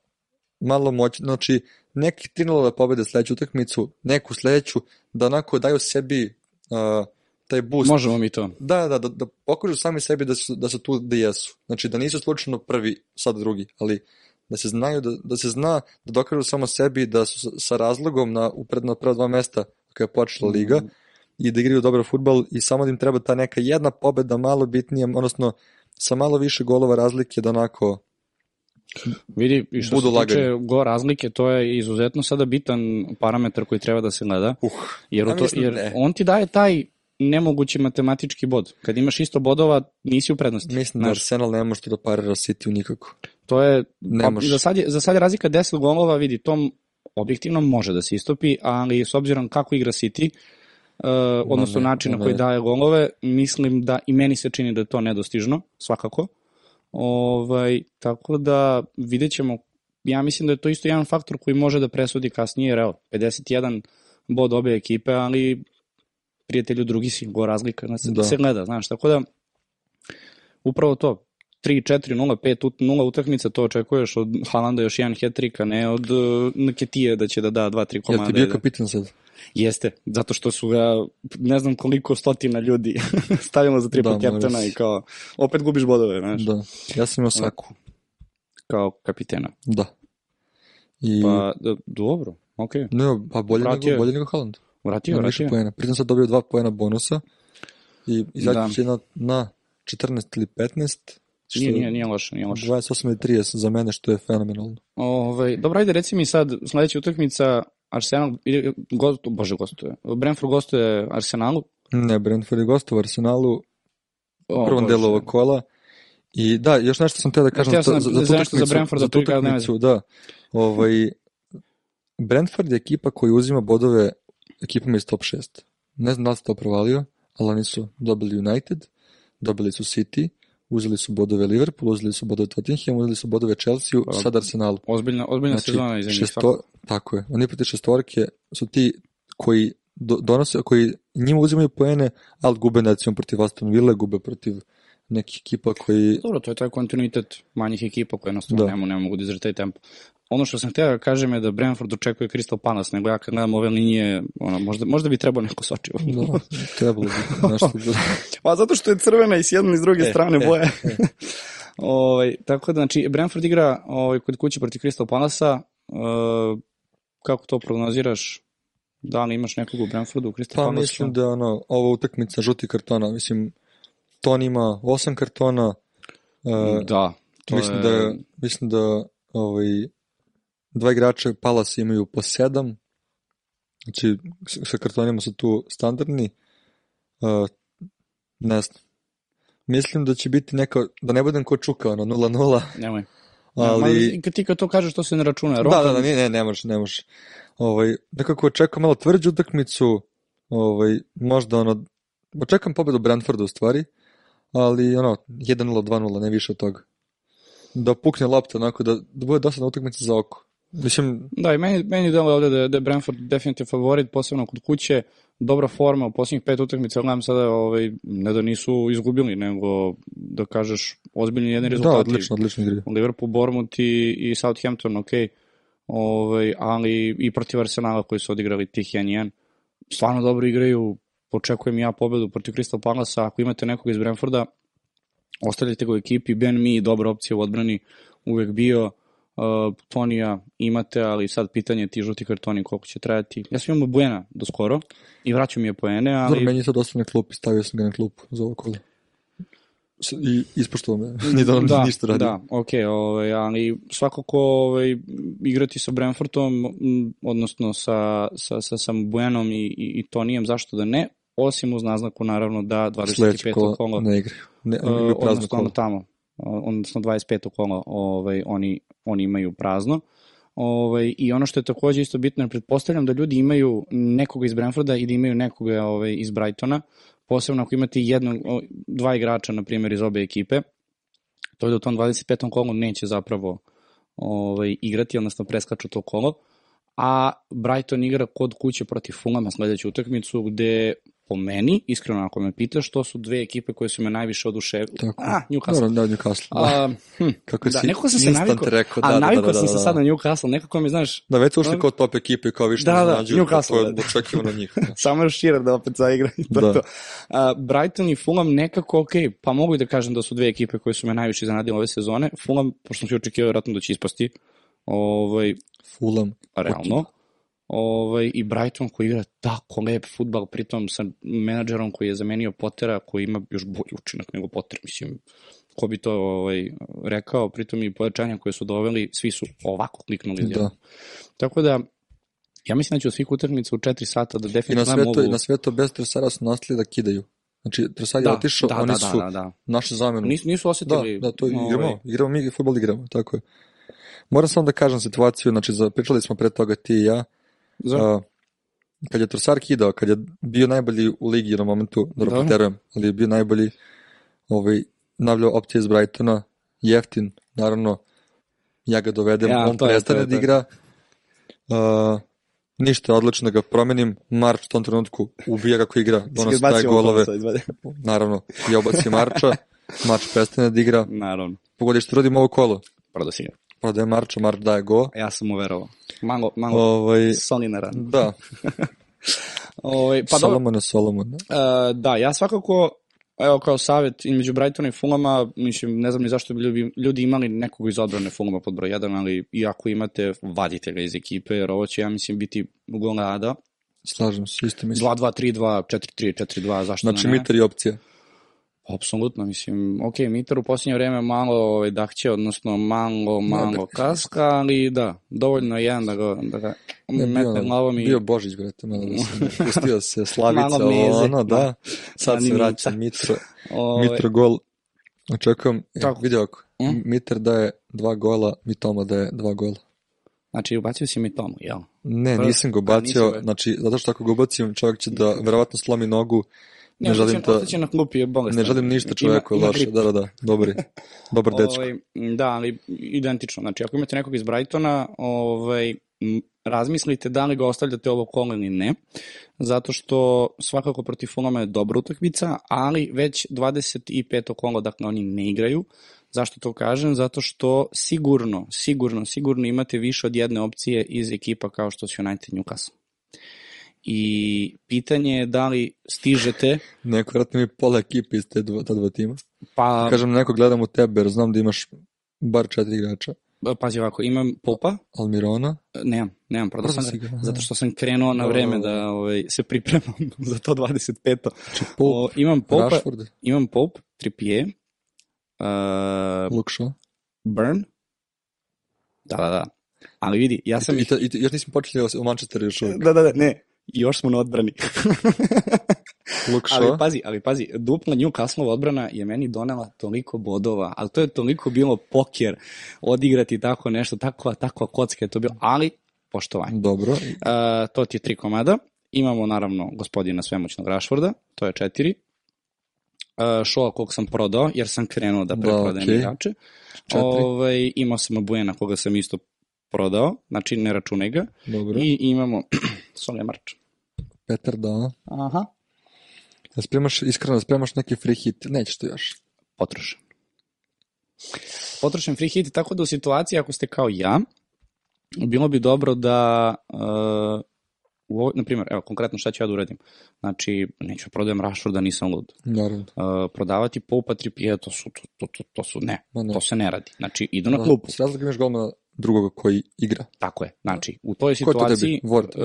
malo moć, znači neki 3 pobede sledeću utakmicu, neku sledeću, da onako daju sebi uh, taj boost. Možemo mi to. Da, da, da, da pokažu sami sebi da su, da su tu da jesu. Znači da nisu slučajno prvi, sad drugi, ali da se znaju, da, da se zna da dokažu samo sebi da su sa razlogom na, upred na prva dva mesta kada je počela mhm. liga mm. i da igraju dobro futbal i samo da im treba ta neka jedna pobeda malo bitnija, odnosno sa malo više golova razlike da onako Vidi, i što Budu se tiče go razlike, to je izuzetno sada bitan parametar koji treba da se gleda, uh, jer, ja to, jer ne. on ti daje taj nemogući matematički bod. Kad imaš isto bodova, nisi u prednosti. Mislim da Arsenal ne može to da parira City u nikako. To je, ne pa, za, sad je, za sad je razlika 10 golova, vidi, tom objektivno može da se istopi, ali s obzirom kako igra City, odnosno ne, način na koji daje golove, mislim da i meni se čini da je to nedostižno, svakako. Ovaj, tako da vidjet ćemo, ja mislim da je to isto jedan faktor koji može da presudi kasnije, jer evo, 51 bod obe ekipe, ali prijatelju drugi si go razlika, znači, Da. da. se gleda, znaš, tako da upravo to, 3, 4, 0, 5, 0 utakmica, to očekuješ od Halanda još jedan hat-trick, a ne od uh, da će da da 2-3 Jel komada. ti bio da- kapitan sad? Jeste, zato što su ga, ne znam koliko stotina ljudi stavilo za triple Da, captaina i kao, opet gubiš bodove, znaš, da. Ja sam imao Saku. kao kapitena. Da. I... Pa, da, dobro, okej. Okay. Ne, pa bolje Vratio nego, je. bolje nego Haaland. Vratio, vratio. poena. Pritom sad dobio dva poena bonusa i izaći Da. će na, na 14 ili 15. Što Nije, nije, nije loše, nije loše. 28 ili 30 za mene, što je fenomenalno. Ovaj, dobro, ajde, reci mi sad, sledeća utakmica, Arsenal, gost, bože, gostuje. Brentford gostuje Arsenalu. Ne, Brentford je gostov u Arsenalu u prvom delu ovog kola. I da, još nešto sam teo da kažem hteo sam za, za, za nešto za. Brentford, za tu utakmicu, da. Ovaj, Brentford je ekipa koja uzima bodove ekipama iz top 6. Ne znam da li se to provalio, ali oni su dobili United, dobili su City, uzeli su bodove Liverpool, uzeli su bodove Tottenham, uzeli su bodove Chelsea, Pa, sad Arsenalu. Ozbiljna, ozbiljna sezona iza njih. šesto, tako je. Oni protiv šestorke su ti koji do, donose, koji njima uzimaju poene, ali gube recimo protiv Aston Villa, gube protiv nekih ekipa koji... Dobro, to je taj kontinuitet manjih ekipa koje jednostavno Da. da. ne, ne mogu da izdrže taj tempo. Ono što sam htio da kažem je da Brentford očekuje Crystal Palace, nego ja kad gledam ove linije, ono, možda, možda bi trebao neko sočivo. Da, trebalo bi nešto da... Pa zato što je crvena i s jedne i s druge E, strane e, boje. ovaj, tako da, znači, Brentford igra ovaj, kod kuće protiv Crystal Palasa. Uh, kako to prognoziraš? Da li imaš nekog u Brentfordu, u Crystal Pa Palasu? mislim da ono, ova utakmica žuti kartona, mislim, Ton ima osam kartona, e, Da, to mislim je... da, mislim da ovaj, dva igrača Palas imaju po sedam, znači sa kartonima su tu standardni, uh, ne znam. Mislim da će biti neko, da ne budem ko čuka, ono, 0-0, Nemoj. ali... Kad ti kad to kažeš, to se ne računa. Da, Roka, da, da, ne, ne, ne može, ne može. Ovaj, nekako očekujem malo tvrđu utakmicu, ovaj, možda ono, očekujem pobedu Brentforda u stvari, ali ono, 1-0, 2-0, ne više od toga. Da pukne lopta, onako, da, da bude dosadna utakmica za oko. Mislim, Da, i meni, meni deluje ovde da, je- da je Brentford definitivno favorit, posebno kod kuće, dobra forma u posljednjih pet utakmica, gledam sada, ovaj, ne da nisu izgubili, nego da kažeš ozbiljni jedni da, rezultati. odlično, odlično igri. Liverpool, Bournemouth i, i Southampton, ok, ovaj, ali i protiv Arsenala koji su odigrali tih 1-1. Stvarno dobro igraju, očekujem ja pobedu protiv Crystal Palasa, ako imate nekog iz Brentforda, ostavljajte ga u ekipi, Ben Mi, dobra opcija u odbrani, uvek bio, uh, Tonija imate, ali sad pitanje ti žuti kartoni koliko će trajati. Ja sam imao Buena do skoro i vraćao mi je poene, ali... Dobro, meni je sad ostao na klupi, stavio sam ga na klupu za ovo kolo. I ispoštovao me, nije da da, ništa radi. Da, ok, ovaj, ali svakako ovaj, igrati sa Brentfordom, odnosno sa, sa, sa, sa Buenom i, i, i Tonijem, zašto da ne, osim uz naznaku naravno da Sledeće 25. kolo kolo, ne igraju. Ne, uh, oni igraju prazno odnosno tamo, odnosno 25. kolo ovaj, oni, oni imaju prazno. Ovaj, I ono što je takođe isto bitno, pretpostavljam da ljudi imaju nekoga iz Brentforda i da imaju nekoga ovaj, iz Brightona, posebno ako imate jednog, dva igrača, na primjer, iz obe ekipe, to je da u tom 25. kolu neće zapravo ovaj, igrati, odnosno preskaču to kolo, a Brighton igra kod kuće protiv Fulhama sledeću utakmicu, gde po meni, iskreno ako me pitaš, to su dve ekipe koje su me najviše oduševile. Tako. A, Newcastle. Dobro, da, Newcastle. Da. A, hm, Kako da, si nekako sam se navikao, rekao, a da, da, navikao da, da, sam da, se da. sad na Newcastle, nekako mi, znaš, Da, već su ušli Da. kao top ekipe, kao više Da, da, znađu, Newcastle, to je da. očekivano njih. samo još Shearer da opet zaigra i to Da. to. A, Brighton i Fulham nekako ok, pa mogu i da kažem da su dve ekipe koje su me najviše zanadile ove sezone. Fulham, pošto sam se očekivao vjerojatno da će ispasti, ovaj, Fulham. realno. Ovaj, I Brighton koji igra tako lep futbal, pritom sa menadžerom koji je zamenio Pottera, koji ima još bolji učinak nego Potter, mislim, ko bi to ovaj, rekao, pritom i pojačanja koje su doveli, svi su ovako kliknuli. Da. Da. Tako da, ja mislim da će od svih utakmica u 4 sata da I na definitivno sve to, mogu... na sve to bez Tresara su nastali da kidaju. Znači, Tresar je da, otišao, da, oni da, su da, da, da. našu zamenu. Nisu, nisu Da, osetili... da, to ovaj, igramo, igramo mi, futbol igramo, tako je. Moram samo da kažem situaciju, znači, za, pričali smo pre toga ti i ja, Za, a, kad je Trosar kidao, kad je bio najbolji u ligi na momentu, Dobro. preterujem, ali je bio najbolji ovaj, navljao opcije iz Brightona, jeftin, naravno, ja ga dovedem, Ja, on prestane da igra, uh, ništa, odlično da ga promenim, Marč u tom trenutku ubija kako igra, donosi taj golove, naravno, ja ubacim Marča, Marč prestane da igra, Naravno. pogodi što radim ovo kolo, Prodao si ga. Prodaje Marča, Marč daje go, Ja sam mu verovao. Malo, malo ovaj, ranu. da, Ovaj, pa dobro, Solomone, Solomone, E, da, ja svakako, evo kao savjet između Brightona i Fulama, mislim, ne znam ni zašto bi ljudi, ljudi imali nekog iz odbrane Fulama pod broj 1, ali i ako imate, vadite ga iz ekipe, jer ovo će, ja mislim, biti golada. slažem se, isto mislim. 2-2-3-2, 4-3, 4-2, zašto Znači, da ne? Mitar je opcija. Apsolutno, mislim, ok, Mitar u posljednje vreme malo ovaj, dahće, odnosno malo, malo kaska, ali da, dovoljno je jedan da ga, da ga Ne, metne glavom i... bio Božić, brate, malo da ne pustio se Slavica, meze, ono, da. Sad se vraća Mita. Mitro, ovaj, Mitro gol. Očekujem, e, Tako. vidi ovako, Mm. Mitar daje dva gola, Mitoma daje dva gola. Znači, ubacio si mi tomu, jel? Ne, nisam ga a, nisi bacio, ga- znači, zato što ako ga ubacim, čovjek će da verovatno slomi nogu, ne, želim to... Ostaće na klupi, je bolestan. ne želim ništa čoveku, ima, loše, da, da, da, dobri, dobar dečko. Ovaj, da, ali identično. Znači, ako imate nekog iz Brightona, ovaj, razmislite da li ga ostavljate ovo kolo ili ne, zato što svakako protiv Fulama je dobra utakmica, ali već 25. kolo, dakle, oni ne igraju. Zašto to kažem? Zato što sigurno, sigurno, sigurno imate više od jedne opcije iz ekipa kao što su United Newcastle. I pitanje je da li stižete, Neko, vratno mi pola ekipe iz te dva, ta dva tima. pa Kažem, neko gledam u tebe, jer znam da imaš bar četiri igrača. pazi ovako, imam Popa, Almirona, Nemam, nemam, prodao sam ga, zato što sam krenuo na vreme da, ovaj, se pripremam za to 25. znači Pope, O, imam Popa, Rashford, imam Pope, Trippier, uh, Luke Shaw. Burn, da, da, da. Ali vidi, ja sam... I, to, i, to, još nismo počeli o Manchesteru još uvijek. Da, da, da, ne, još smo na odbrani. Ali pazi, ali pazi, dupla Newcastle odbrana je meni donela toliko bodova, ali to je toliko bilo poker odigrati tako nešto, takva, takva kocka je to bilo, ali poštovanje. dobro. Uh, to ti je tri komada. Imamo naravno gospodina svemoćnog Rashforda, to je četiri. Uh, Šoa kog sam prodao, jer sam krenuo da Da, preprodajem okej. igrače. Četiri. Ovaj, imao sam Bujena koga sam isto prodao, znači ne računaj ga. Dobro. I imamo Solja Marč. Petar, da. Aha. Da spremaš, iskreno, da spremaš neki free hit. Nećeš to još. Potrošen. Potrošen free hit, tako da u situaciji ako ste kao ja, bilo bi dobro da uh, u ovoj, na primjer, evo, konkretno šta ću ja da uradim. Znači, neću da prodajem Rashforda, nisam lud. Naravno. Uh, prodavati Poupa Trippier, to su, to, to, to, to su, ne, Ma ne. to se ne radi. Znači, idu na klupu, S razlogom imaš golmana drugoga koji igra. tako je. Znači, u toj Ko je to situaciji... debi? Ward. Uh,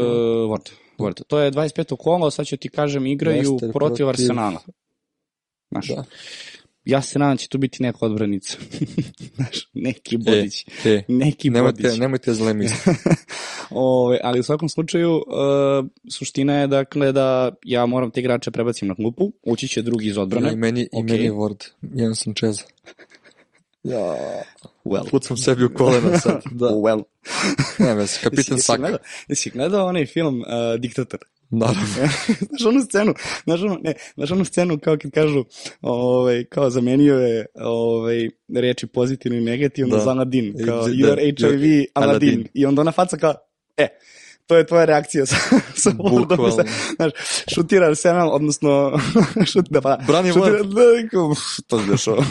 Ward. Ward. To je 25. kolo, sad ću ti kažem, igraju Leicester protiv, protiv- Arsenala. Znaš, Da. ja se nadam da će tu biti neka odbranica. Znaš, neki E, bodić. e, Neki nemojte, bodić. nemojte zle misli. Ove, ali u svakom slučaju, uh, suština je dakle da ja moram te igrače prebacim na klupu, ući će drugi iz odbrane. I meni, i Okej. meni je Ward. Jedan sam Čeza. Ja, Well. pucam sebi u kolena sad. Da. Well. Ne, vez, kapitan Jesi- Saka. gledao- Jesi gledao onaj film uh, Diktator? Naravno. znaš onu scenu, znaš onu, ne, znaš onu scenu kao kad kažu, ovaj, kao zamenio je ovaj, reči pozitivno i negativno Da. za Aladin, kao Da, you are HIV you're. Aladin. I onda ona faca kao, e, to je tvoja reakcija sa, sa Wardom. Bukvalno. Znaš, šutira Arsenal, odnosno, šut, da pa, Brani šutira, da, kao, to se dešava.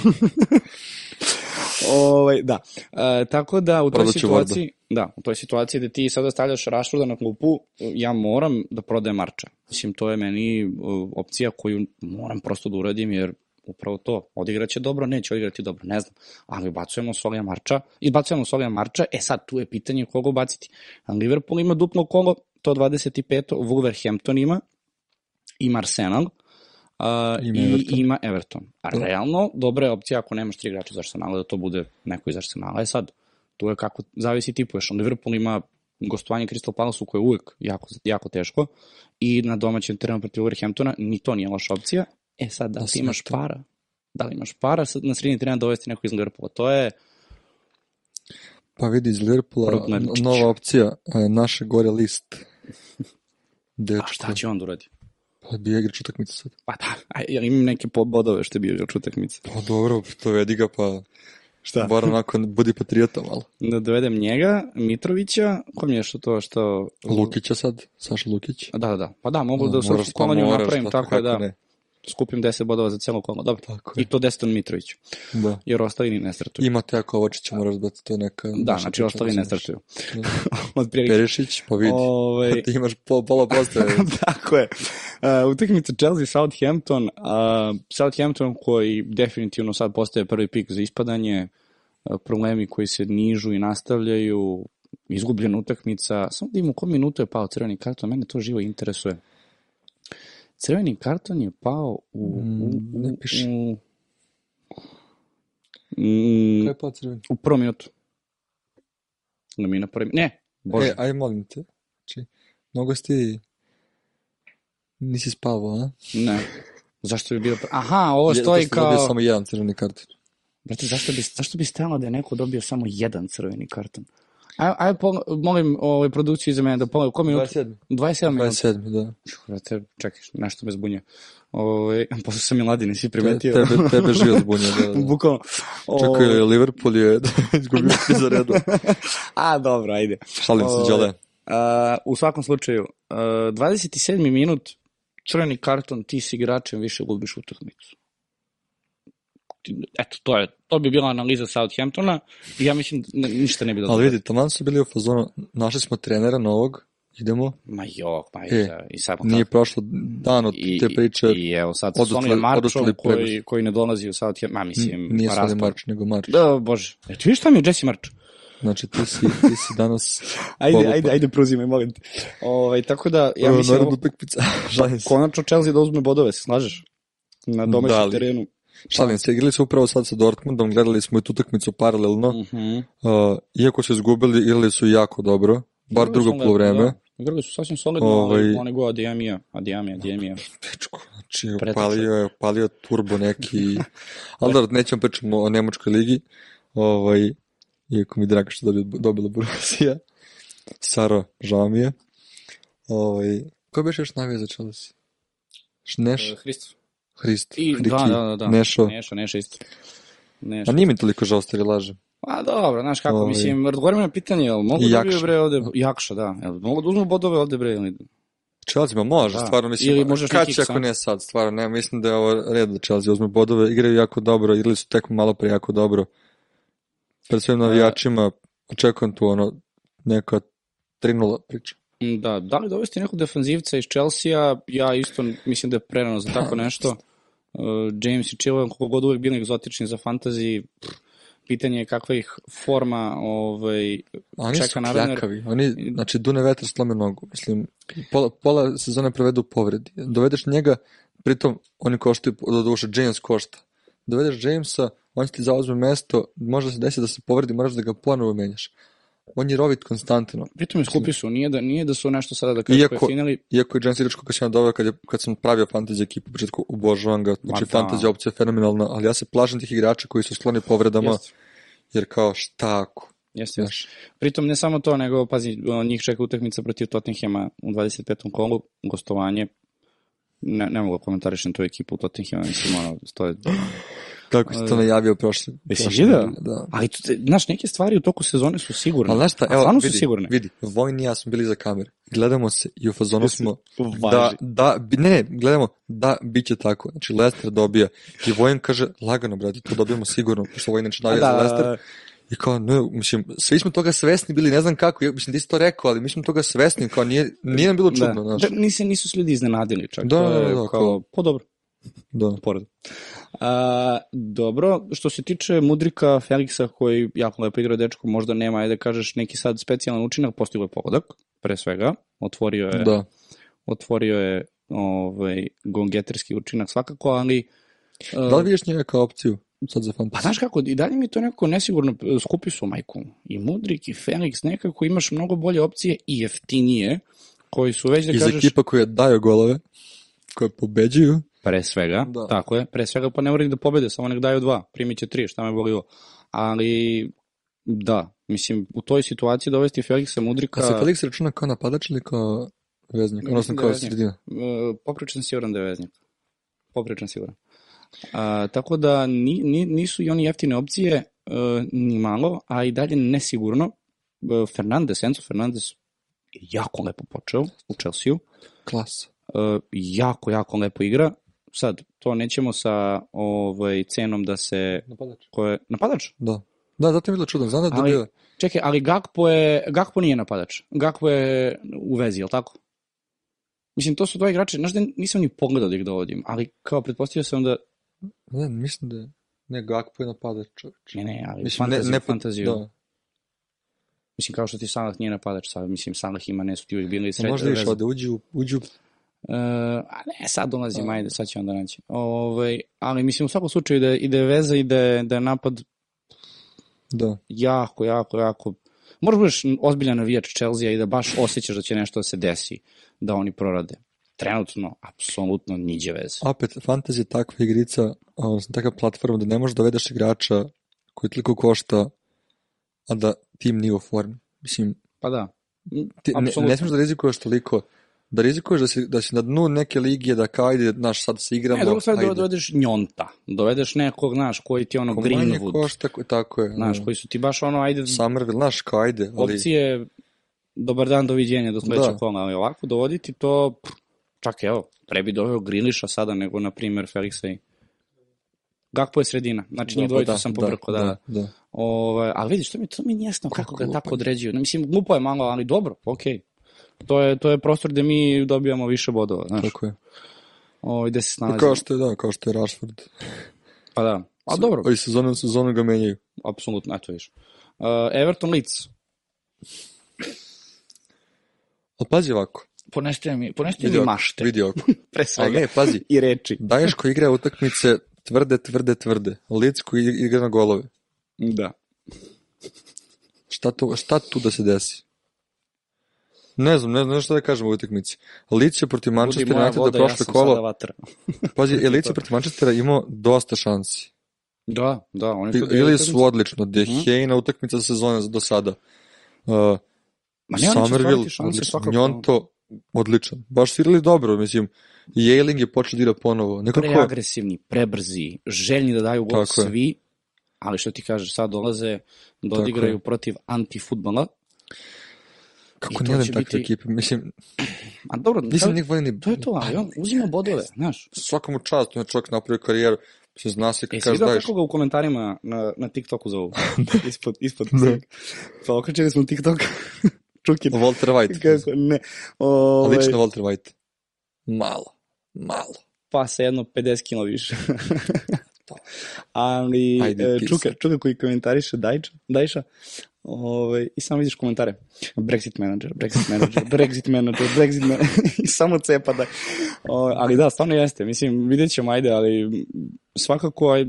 Ovaj, da. E, tako da u toj Prodat ću situaciji, da, u toj situaciji da ti sada stavljaš Rashforda na klupu, ja moram da prodajem Marča. Mislim, to je meni uh, opcija koju moram prosto da uradim, jer upravo to, odigraće dobro, neće odigrati dobro, ne znam, ali ubacujemo Solija Marča, izbacujemo Solija Marča, e sad, tu je pitanje koga ubaciti. Liverpool ima duplo kolo, to 25. Wolverhampton ima, ima Arsenal, Uh, Ima i Everton. ima Everton. A Da. realno, dobra je opcija ako nemaš tri igrača iz Arsenala, da to bude neko iz Arsenala. E sad, tu je kako, zavisi tipuješ. Liverpool ima gostovanje Crystal Palace-u koje je uvijek jako, jako teško i na domaćem terenu protiv Wolverhamptona ni to nije loša opcija. E sad, da li Da ti imaš para? Da li imaš para sad na sredini terena dovesti neko iz Liverpoola? To je Pa vidi iz Liverpoola, nova opcija, e, naše gore list. Dečko. A šta će on da uradi? Pa bi igrač utakmicu sad. Pa da, a, ja imam neke bodove što je bio igrač utakmice. Pa dobro, to vedi ga, pa Šta? bar onako budi patriota malo. Da dovedem njega, Mitrovića, ko mi je što to što... Lukića sad, Saša Lukić. Da, da, da. Pa da, mogu Da, da u pa koloniju moraš, napravim, pa tako je da. ne. Skupim 10 bodova za celo kolo. Dobro. Tako je. I to Deston Mitrović. Da. Jer ostali ni ne startuju. Ima Teja Kovačića, moraš da to je neka... Da, znači ostali ne startuju. Da. Od. Perišić, pa vidi. Ovaj, Ti imaš pol, pola postave. Tako je. Uh, utakmica Chelsea-Southampton. Uh, Southampton koji definitivno sad postaje prvi pik za ispadanje. Uh, problemi koji se nižu i nastavljaju. Izgubljena utakmica. Samo da imamo kom minutu je pao crveni karton. Mene to živo interesuje. Crveni karton je pao u... Mm, u, u, ne piše. u, mm, Kaj je pa crveni? u prvom minutu. Na mi na prvi... Ne, bože. E, aj molim te. Znači, mnogo si ti... Nisi spavao, a? Ne. Zašto bi bio... Aha, ovo Je- stoji to što dobio kao... samo jedan crveni karton. Brate, zašto bi, zašto bi stajalo da je neko dobio samo jedan crveni karton? Aj, aj molim ovaj, produkciju iza mene da pogledam, ko minut? 27. 27 minuta. 27, da. Brate, čekaj, nešto me zbunja. Ovaj, posle sam i ladi, nisi Te, primetio. tebe, tebe živo zbunja, da, da. Bukvalno. Čekaj, je Liverpool je izgubio tri za redu. A, dobro, ajde. Šalim se, Ovaj, Đale. a, u svakom slučaju, uh, 27. minut, crveni karton, ti s igračem više gubiš utakmicu. Eto, to je, to bi bila analiza Southamptona i ja mislim da ništa ne bi dodao. Ali vidi, taman su bili u fazonu, našli smo trenera novog, idemo, Ma jo, pa i, E, i sad nije prošlo dan od I, te priče, I, i evo sad, odušli- s onim Marčom odušli koji, koji ne dolazi u Southampton, ma mislim, N- nije pa raspad. Marč, nego Marč. Da, bože. E, ti vidiš šta mi je Jesse Marč? Znači, ti si, ti si danas... Ajde, polupa. ajde, ajde, pruzimaj, molim te. Ovaj, tako da, ja mislim, Naravno, utakmica. Šalim se. konačno Chelsea da uzme bodove, se slažeš? Na domaćem Da terenu. Šalim se, igrali su upravo sad sa Dortmundom, gledali smo i tu utakmicu paralelno. Mhm. Uh, iako su izgubili, igrali su jako dobro, bar drugo polovreme. Da, igrali su sasvim solidno, Ovaj- ali one go Adijamija, Adijamija, Adijamija. Pičku, znači opalio je, opalio turbo neki, ali da, nećemo pričamo o Nemačkoj ligi, ovaj, iako mi je drago što je dobila, dobila Borussia, Saro, žao mi je. Ovaj, ko biš još navija za Chelsea? Neš, Hristo. Hrist, I, Hriki, da, da, da. Nešo. Neša, Neša isto. Neša. A nije mi toliko žao stari laže. A dobro, znaš kako, Ovaj. mislim, odgovorim na pitanje, jel mogu da dobiju bre ovde, Jakša, da, jel mogu da uzmu bodove ovde bre, ili Chelsea, ma može, Da. stvarno mislim, Ili možda kad će ako ne sad, stvarno, ne, mislim da je ovo red da Chelsea uzme bodove, igraju jako dobro, igrali su tek malo pre jako dobro. Pred svojim navijačima, očekujem tu ono, neka 3-0 priča. Da, da li dovesti nekog defanzivca iz Chelsea-a, ja isto mislim da je prerano za tako nešto. Uh, James i Chilwell, koliko god uvek bili egzotični za fantasy, pitanje je kakva ih forma ovaj, Oni čeka su naravno. kljakavi, oni, znači, dune vetar slome nogu, mislim, pola, pola sezone provedu u povredi. Dovedeš njega, pritom, oni koštaju, do duše, James košta. Dovedeš Jamesa, on će ti zauzme mesto, može se desiti da se povredi, moraš da ga ponovo menjaš. On je rovit konstantno. Pritom je skupi su, nije da, nije da su nešto sada da kažu Iako- pojeftinili, Iako je James igrač koga sam doveo kad, je, kad sam pravio fantasy ekipu, početku obožavam ga, znači Ma da. fantasy opcija je fenomenalna, ali ja se plašim tih igrača koji su skloni povredama, Jeste. jer kao šta ako, Jeste, jeste. Pritom ne samo to, nego, pazi, njih čeka utakmica protiv Tottenhama u 25. kolu, gostovanje. Ne, ne mogu da komentarišem tu ekipu Tottenhama, mislim, ono, to je... kako si to najavio prošle. Jesi video? nedelje, Da. Ali, znaš, neke stvari u toku sezone su sigurne. Ali znaš šta, evo, stvarno su vidi, sigurne. vidi, Vojn i ja smo bili za kamere. Gledamo se i u fazonu smo da, da, ne, ne, gledamo da bit će tako. Znači, Leicester dobija i Vojn kaže, lagano, brati, to dobijemo sigurno, pošto Vojn neće navija za Leicester. I kao, ne, mislim, svi smo toga svesni bili, ne znam kako, ja, mislim, ti si to rekao, ali mi smo toga svesni, kao nije, nije nam bilo čudno, da. znaš. Da, nisu se ljudi iznenadili čak. Da, da, da, kao, kao- po dobro, Da. pored. A, dobro, što se tiče Mudrika Feliksa koji jako lepo igra dečko, možda nema, ajde kažeš, neki sad specijalan učinak, postigao je pogodak, pre svega, otvorio je, Da. otvorio je ovaj, gongeterski učinak svakako, ali Da li vidiš njega kao opciju sad za Pa fantasy? znaš kako, i dalje mi to nekako nesigurno, skupi su majku. I Mudrik i Felix, nekako imaš mnogo bolje opcije i jeftinije, koji su već da Iz kažeš, ekipa koje daju golove, koje pobeđuju, pre svega, Da. tako je, pre svega pa ne moraju da pobede, samo nek daju dva, primit će tri, šta me bolilo. Ali, da, mislim, u toj situaciji dovesti Felixa Mudrika, a se Felix računa kao napadač ili kao veznik, odnosno da kao veznik. sredina. Uh, popričan siguran da je veznik. Popričan siguran. A, tako da ni, ni, nisu i oni jeftine opcije uh, ni malo, a i dalje nesigurno. Uh, Fernandez, Enzo Fernandez jako lepo počeo u Chelsea-u. Klasa. Uh, jako, jako lepo igra. Sad, to nećemo sa ovaj, cenom da se... Napadač. Ko je, napadač? Da. Da, zato je bilo čudno. Znam da Ali- dobio... Čekaj, ali Gakpo je, Gakpo nije napadač. Gakpo je u vezi, je li tako? Mislim, to su dva igrača, znaš da nisam ni pogledao da ih dovodim, ali kao pretpostavio sam da, Ne, mislim da je... Ne, Gakpo je napadač, čovječ. ne, ne, ali Mislim, fantaziju, ne, ne, fantaziju. Da. Mislim, kao što ti Salah nije napadač, sad, mislim, Salah ima, ne su ti uvijek bili Pa sred, možda više ode, uđi u... Uđi u... E, a ne, sad dolazim, ajde, sad ćemo da naći. Ovaj, ali mislim, u svakom slučaju da, je- i da je veza i da je, da je napad Da. jako, jako, jako... Možeš budeš ozbiljan navijač Chelsea i da baš osjećaš da će nešto da se desi, da oni prorade. Trenutno, apsolutno niđe veze. Opet, fantasy je takva igrica, odnosno takva platforma da ne možeš da dovedeš igrača koji toliko košta, a da tim nije u formi. Mislim, Pa da. ti, ne, ne smiješ da rizikuješ toliko, da rizikuješ da si, da si na dnu neke ligije, da kao ajde, znaš, sad se igramo, Ne, drugo stvar ajde. dovedeš njonta. Dovedeš nekog, znaš, koji ti ono Ko Greenwood. košta, ko- tako je. Znaš, da. koji su ti baš ono, ajde, Somerville, znaš, kao ajde, ali... opcije, dobar dan, doviđenja do sledećeg Da. kola, ali ovako dovoditi to, čak evo, pre bi doveo Griliša sada nego, na primjer, Felixa i Gakpo je sredina, znači njih dvojica da, sam da, pobrkao, da, da. da, da. Ovaj, ali vidiš, to mi, to mi nije jasno kako, Kako ga tako određuju. Mislim, glupo je malo, ali dobro, okej. To je, to je prostor gde mi dobijamo više bodova, znaš, Tako je. ovaj, gde se I snalazimo. kao što je, da, kao što je Rashford. Pa da, a dobro, Ali sezonu u sezonu ga menjaju. apsolutno, eto viš. Uh, Everton Leeds, Ali pazi ovako. poneste mi, poneste Vidi mi mašte, Vidi ovako. pre Ali svega, ne, pazi. i reči. Daješ ko igra utakmice tvrde, tvrde, tvrde. Lic koji igra na golove. Da. Šta, to, šta tu da se desi? Ne znam, ne znam šta da kažem u utakmici. Lic je protiv Budi Manchester moja Uniteda voda, ja prošle sam kolo. Pazi, je Lic je protiv Manchestera imao dosta šansi. Da, da, oni su... Ili su odlično. De Mhm. Gea utakmica sezone do sada. Uh, Ma ne, Somerville, šanse svakako. Njonto, odličan. Baš su igrali dobro, mislim. Jailing je počeo da igra ponovo. Nekako, preagresivni, prebrzi, željni da daju gol Tako je. svi, ali što ti kažeš, sad dolaze da odigraju protiv antifutbola. Kako ne volim će takve biti- ekipe. Mislim, A dobro, nisam njih volim ni... to je to, ali on uzima bodove, znaš. Svakom u čast, on je čovjek napravio karijeru. Mislim, zna se kad si kažeš vidio daješ. kako ga u komentarima na, na TikToku zovu? ispod, ispod. Da. Pa okačili smo TikTok. Čukin. Walter White. Kako, ne. Ove, Lično Walter White. Malo. Malo. pa sa jedno 50 kilo više. To. Ali Ajde, e, čuka, čuka koji komentariše Dajča, Dajša, ovaj, i samo vidiš komentare. Brexit manager, Brexit manager, Brexit manager, Brexit manager, i samo cepa da. O, ali da, stvarno jeste, mislim, vidjet ćemo, ajde, ali svakako, aj,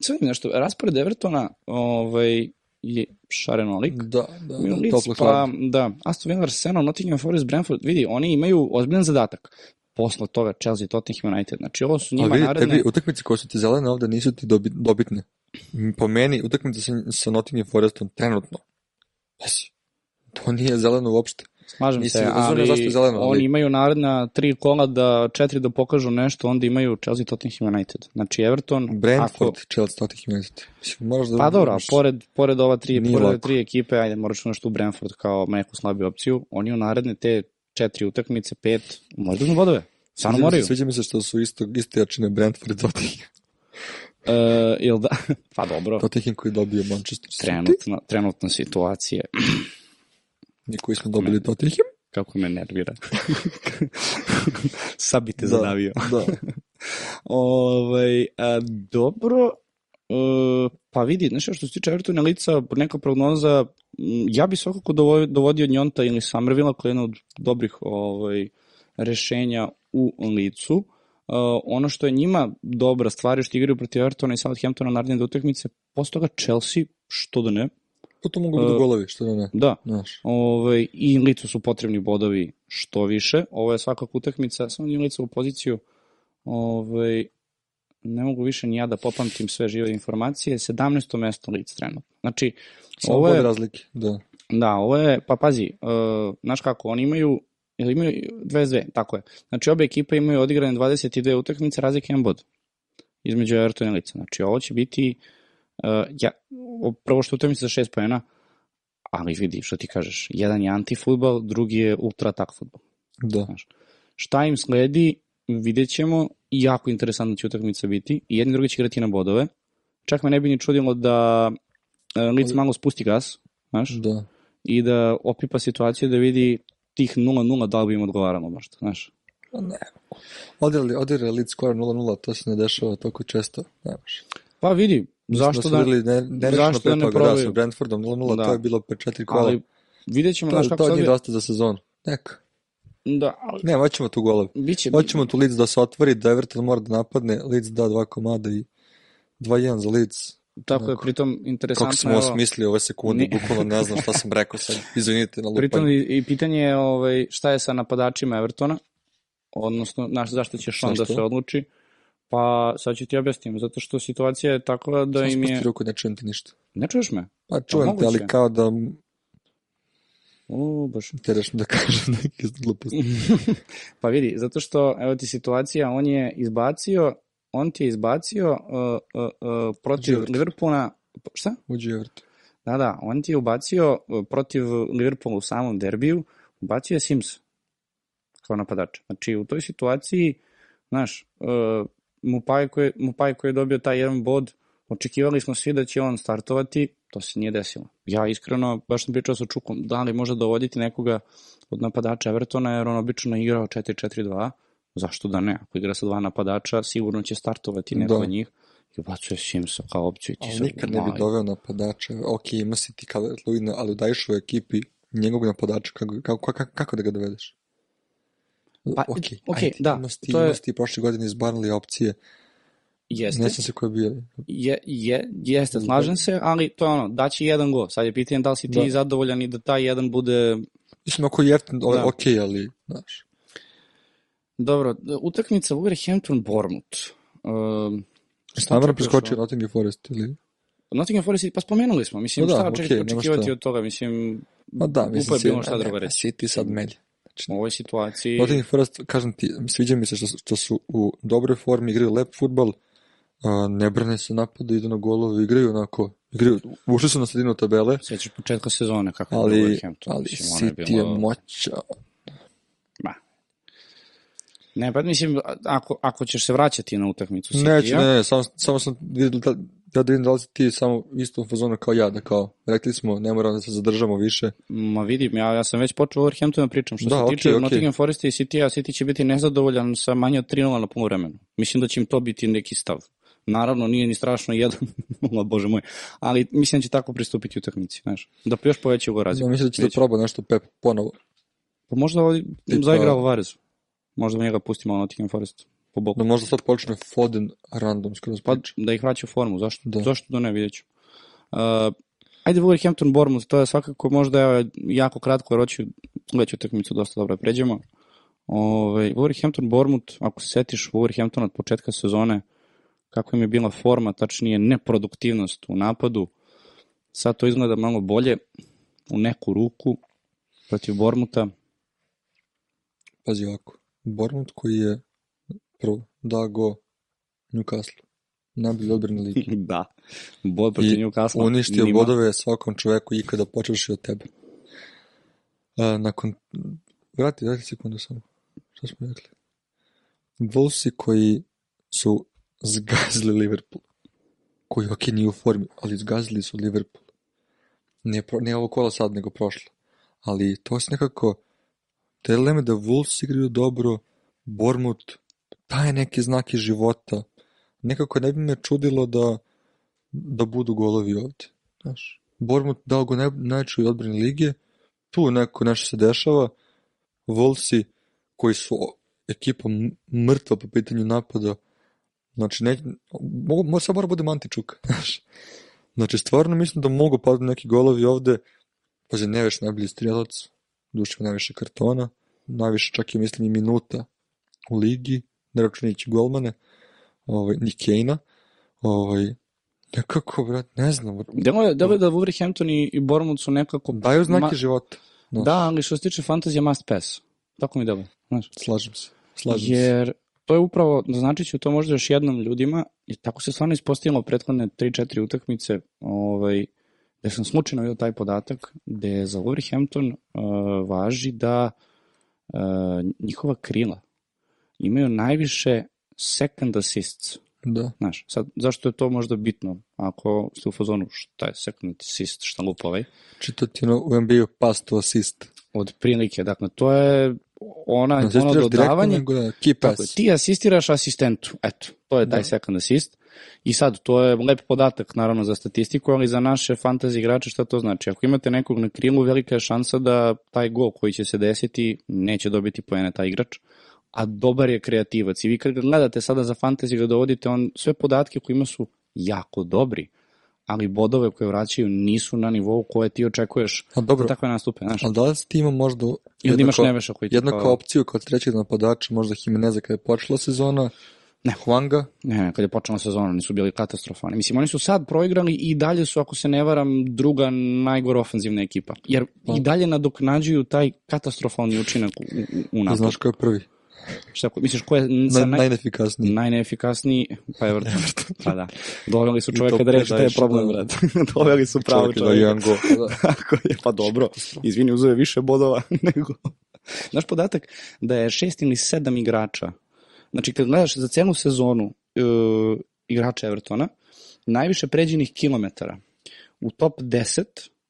sve nešto, raspored Evertona, ovaj, je šarenolik. Da, da, da Leeds, pa, hladno. da, Aston Villa, Arsenal, Nottingham Forest, Brentford, vidi, oni imaju ozbiljan zadatak. Posle toga Chelsea, Tottenham United. Znači, ovo su njima Ali vidi, naredne... tebi utakmice koje su ti zelene ovde nisu ti dobi, dobitne. Po meni, utakmice sa, sa Nottingham Forestom trenutno. Jesi. To nije zeleno uopšte. Slažem se, ali zeleno, ali- oni imaju naredna tri kola da četiri da pokažu nešto, onda imaju Chelsea, Tottenham United. Znači Everton, Brentford, ako, Chelsea, Tottenham United. Mislim, moraš da... pa dobro, znaš, pored, pored ova tri, pored lako. tri ekipe, ajde, moraš nešto u Brentford kao neku slabiju opciju, oni u naredne te četiri utakmice, pet, moraju da uzmu bodove. Stvarno mi se- moraju. Sviđa mi se što su isto, iste jačine Brentford i Tottenham. Uh, jel da? pa dobro, Tottenham koji je dobio Manchester City. trenutna, trenutna situacija, I koji smo dobili Tottenham. kako me nervira. Sad bi te zadavio. Da. Ovaj, a, dobro, e, pa vidi, znaš što se tiče Evertona lica, neka prognoza, ja bi svakako dovo- dovodio Njonta ili Somervilla koja je jedna od dobrih ovaj, rešenja u licu. Uh, ono što je njima dobra stvar je što igraju protiv Evertona i Southamptona naredne utakmice, posle toga Chelsea, što da ne, Pa to mogu biti Uh, golovi, što da ne. da, Znaš. Ovaj, I Licu su potrebni bodovi što više. Ovo je svakako utakmica, samo njim Lica u poziciju. Ovaj, ne mogu više ni ja da popamtim sve žive informacije. 17. mesto Lic trenutno. Znači, Samo ovo je, razlike. Da. da, ovo je, pa pazi, uh, znaš kako, oni imaju Ili imaju 22, tako je. Znači, obe ekipe imaju odigrane 22 utakmice, razlike jedan bod između Evertona i Lica. Znači, ovo će biti uh, ja, prvo što utakmice za 6 pojena, ali vidi, što ti kažeš, jedan je antifutbol, drugi je ultra-atak futbol. Da. Šta im sledi, vidjet ćemo, jako interesantna će utakmica biti, i jedni drugi će igrati na bodove. Čak me ne bi ni čudilo da uh, Lic malo spusti gas, znaš, Da. i da opipa situaciju da vidi tih 0-0 da li bi im odgovaralo možda, znaš. Pa ne. Odigrali, odigrali lead skoro 0-0, to se ne dešava toliko često. Ne. Pa vidi, zašto da, Ne, ne, ne zašto da ne da, probaju? sa Brentfordom 0-0, Da. to je bilo pre četiri kola. ali vidjet ćemo, to, znaš kako to sad... nije je- dosta za sezonu. Neka. Da, ali Ne, hoćemo tu golove. biće, Hoćemo tu Leeds da se otvori, da Everton mora da napadne, Leeds da dva komada i 2-1 za Leeds. tako je, onako. pritom interesantno Kako smo je ovo ovo- smislili ove sekunde, Ni- bukvalno ne znam šta sam rekao sad. Izvinite na Pritom lupanje. i, i pitanje je ovaj, šta je sa napadačima Evertona, odnosno naš, zašto će Sean da se odluči. Pa sad ću ti objasnim, zato što situacija je takva da Samo im je... spusti ruku, ne čujem ti ništa. Ne čuješ me? Pa čujem te, ali kao da O, baš. teraš me da kažem neke gluposti. pa vidi, zato što, evo ti situacija, on je izbacio, on ti je izbacio uh, uh, uh, protiv Everton. Liverpoola, šta? Uđi Everton. Da, da, on ti je ubacio uh, protiv Liverpoola u samom derbiju, ubacio je Sims kao napadač. Znači, u toj situaciji, znaš, uh, Mupaj koji, Mupaj koji je dobio taj jedan bod, očekivali smo svi da će on startovati, to se nije desilo. Ja iskreno, baš sam pričao sa Čukom, da li može dovoditi nekoga od napadača Evertona, jer on obično je igrao 4-4-2, zašto da ne? Ako igra sa dva napadača, sigurno će startovati neko Da. od njih i ubacuje Simsa kao opciju. ti Ali nikad ne bi doveo napadača. Ok, ima si ti Calvert Lewina, ali daješ u ekipi njegovog napadača, kako, kako, kako, kako da ga dovedeš? Pa, ok, ok, ajde, da, Imaš ti, to je- imaš ti prošle godine iz Barnley opcije. Jeste. Ne znam se ko je bio. Je, je, jeste, slažem se, ali to je ono, daći jedan go. Sad je pitanje da li si ti Da. zadovoljan i da taj jedan bude... Mislim, ako je jeftin, Da. da. ok, ali, znaš. Dobro, utakmica Wolverhampton-Bournemouth. Um, šta Namjerno preskočio? Nottingham Forest ili... Nottingham Forest, pa spomenuli smo, mislim, No da, šta okej, očekivati šta. od toga, mislim, Ma da, Glupo mislim, je bilo šta ne, drugo reći. Si ti sad melje. Znači, u ovoj situaciji... Nottingham Forest, kažem ti, sviđa mi se što, što su u dobroj formi, igraju lep futbal, ne brane se napade, idu na golove, igraju onako, igraju, ušli su na sredinu tabele, Sećaš početka sezone kako je ali, Wolverhampton. ali mislim, je City je bilo- moća. Ma. Ne, pa mislim, ako, ako ćeš se vraćati na utakmicu Neću, City-a, ne, ne, samo, samo sam vidio da, da vidim da li si ti samo u istom fazonu kao ja, da kao, rekli smo, ne moramo da se zadržamo više. Ma vidim, ja, ja sam već počeo o Wolverhamptonu da pričam. Što Da, se okej, tiče okej. Nottingham Foresta i City-a, City će biti nezadovoljan sa manje od 3-0 na polovremenu. Mislim da će im to biti neki stav. Naravno, nije ni strašno jedan, o bože moj, ali mislim da će tako pristupiti utakmici, znaš. Da još poveća go razliku. Ja mislim da će da proba nešto Pep ponovo. Pa možda ovdje Tipa- zaigra Alvarez. Možda njega pustimo na Nottingham Forest po boku. Da možda sad počne Foden random skroz Pa da ih vraća u formu, zašto? Da. Zašto da ne, vidjet ću. Uh, ajde Wolverhampton Bournemouth, to je svakako možda evo, jako kratko, jer hoću već utakmicu dosta dobro pređemo. Ove, Wolverhampton Bournemouth, ako se setiš Wolverhampton od početka sezone, kako im je bila forma, tačnije neproduktivnost u napadu, sad to izgleda malo bolje u neku ruku protiv Bournemoutha. Pazi ovako. Bournemouth koji je prvo dao go Newcastle. Najbolji odbrani ligi. da, bod protiv I Newcastle. uništio nima- bodove svakom čoveku ikada počeši od tebe. A, nakon... Vrati, vrati sekundu samo. Šta smo rekli? Wolvesi koji su zgazili Liverpool. Koji, ok, nije u formi, ali zgazili su Liverpool. Pro, nije ovo kola sad, nego prošlo. Ali to se nekako... Dele me da Wolves igraju dobro, Bournemouth daje neki znaki života. Nekako ne bi me čudilo da da budu golovi ovde. Znaš, Bournemouth dao go naj, najčoj odbrani lige, tu neko nešto se dešava, Volsi koji su ekipa mrtva po pitanju napada, znači ne, mogu, mo, sad mora bude Mantičuk, znaš. Znači, stvarno mislim da mogu padati neki golovi ovde, pazi, Neveš najbolji strijelac, dušima najviše kartona, najviše čak i mislim i minuta u ligi, ne računajući golmane, ovaj, ni Kejna, ovaj, nekako, brat, ne znam, Delo je, delo je da Wolverhampton i, i Bournemouth su nekako... daju znake Ma- života. Da, ali što se tiče fantazija must pass. Tako mi dobro, znaš. Slažem se. Slažem se. To je upravo, značit ću to možda još jednom ljudima, i tako se stvarno ispostavilo prethodne 3-4 utakmice, ovaj, gde sam slučajno vidio taj podatak, gde za Wolverhampton uh, važi da uh, njihova krila imaju najviše second assists. Da. Znaš, sad, zašto je to možda bitno? Ako ste u fazonu, šta je second assist, šta lupa ovaj? Čito ti ono u NBA pass to assist. Od prilike, dakle, to je ona, Ne ono dodavanje, nego da, key Tako ti asistiraš asistentu, eto, to je taj Da. second assist. I sad, to je lep podatak, naravno, za statistiku, ali za naše fantasy igrače šta to znači? Ako imate nekog na krilu, velika je šansa da taj gol koji će se desiti neće dobiti poene taj igrač, a dobar je kreativac. I vi kad gledate sada za fantasy ga dovodite, on sve podatke koje ima su jako dobri, ali bodove koje vraćaju nisu na nivou koje ti očekuješ A dobro, za takve nastupe, znaš. ali da li ti ima možda I onda imaš jednako- Neveša koji ti jednu kao- opciju kao trećeg napadača, možda Jimeneza kada je počela sezona, Ne. Huanga, Ne, ne, kad je počela sezona, oni su bili katastrofalni. Mislim, oni su sad proigrali i dalje su, ako se ne varam, druga najgora ofenzivna ekipa. Jer Pa. i dalje nadoknađuju taj katastrofalni učinak u, u, u da napadu. znaš ko je prvi, Šta, ko- misliš, ko je sa Naj, naj, najnefikasniji. najneefikasniji? Pa Everton. pa da. Doveli su čoveka da reši taj predaješ, problem, da. brat. Doveli su pravo Čovjek je da čoveka. jedan gol. Tako je, pa dobro. Izvini, uzeo je više bodova nego... Znaš podatak da je šest ili sedam igrača, znači kad gledaš za celu sezonu uh, igrača Evertona, najviše pređenih kilometara u top 10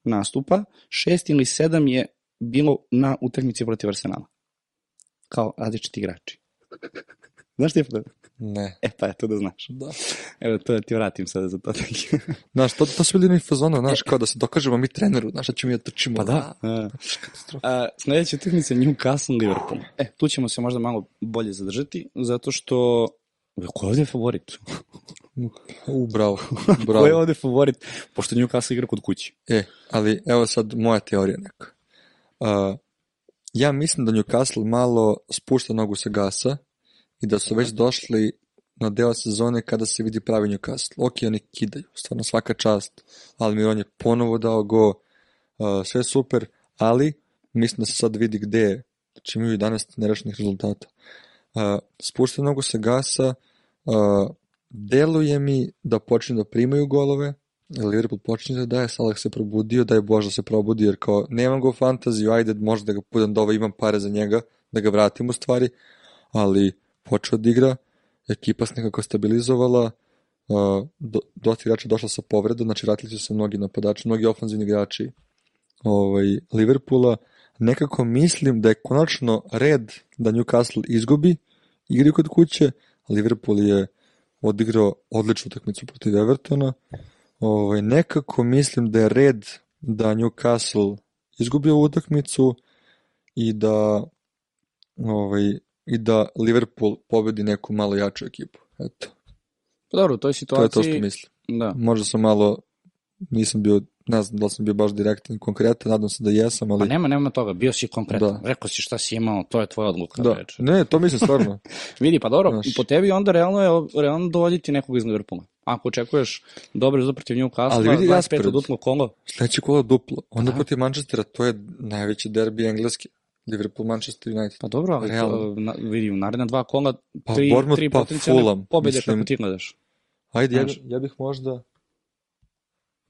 nastupa, šest ili sedam je bilo na utakmici protiv Arsenala. Kao različiti igrači. Znaš ti je podatak? Ne. E pa eto da znaš. Da. Evo to da ti vratim sada za to. Znaš, to, to su bili oni fazona, znaš, kao da se dokažemo mi treneru, znaš, da ćemo mi da trčimo. Pa da. A, a, sledeća utakmica je Newcastle Liverpool. E, tu ćemo se možda malo bolje zadržati, zato što Ko je ovde favorit? U, bravo, Ko je bravo. ovde favorit? Pošto Newcastle igra kod kući. E, ali evo sad moja teorija neka. Uh, ja mislim da Newcastle malo spušta nogu sa gasa i da su već došli na deo sezone kada se vidi pravi Newcastle. Ok, oni kidaju, stvarno svaka čast, ali Miron je ponovo dao go, uh, sve super, ali mislim da se sad vidi gde je. Znači imaju 11 nerešenih rezultata. Uh, spušta nogu sa gasa, uh, deluje mi da počne da primaju golove, Liverpool počinje da daje, Salah se probudio, daj Bože da se probudi, jer kao nemam u fantaziju, ajde možda da ga budem da ovaj imam pare za njega, da ga vratim u stvari, ali počeo da igra, ekipa se nekako stabilizovala, do, dosta igrača došla sa povredom, znači vratili su se mnogi napadači, mnogi ofanzivni igrači ovaj, Liverpoola, nekako mislim da je konačno red da Newcastle izgubi igri kod kuće, Liverpool je odigrao odličnu utakmicu protiv Evertona, ovaj, nekako mislim da je red da Newcastle izgubi ovu utakmicu i da ovaj, i da Liverpool pobedi neku malo jaču ekipu. Eto, Pa dobro, u toj to situaciji... je to što mislim. Da. Možda sam malo, nisam bio, ne znam da li sam bio baš direktan i konkretan, nadam se da jesam, ali... Pa nema, nema toga, bio si konkretan. Da. Rekao si šta si imao, to je tvoja odluka. da, reče. ne, to mislim stvarno. Vidi, pa dobro, Znaš. i po tebi onda realno je realno dovoditi nekog iz Liverpoola. Ako očekuješ dobre rezultat protiv Newcastle, Ali vidi 25 raspored. od duplo kolo, Sledeće kolo duplo. Onda Da. protiv Manchestera, to je najveći derbi engleski. Liverpool, Manchester United. pa dobro, ali Realno. to, na, vidi, u naredna dva kola, Pa tri, Bournemouth, tri pa potencijalne Fulham, pobjede mislim. kako ti gledaš. Ajde, ja, ja bih možda...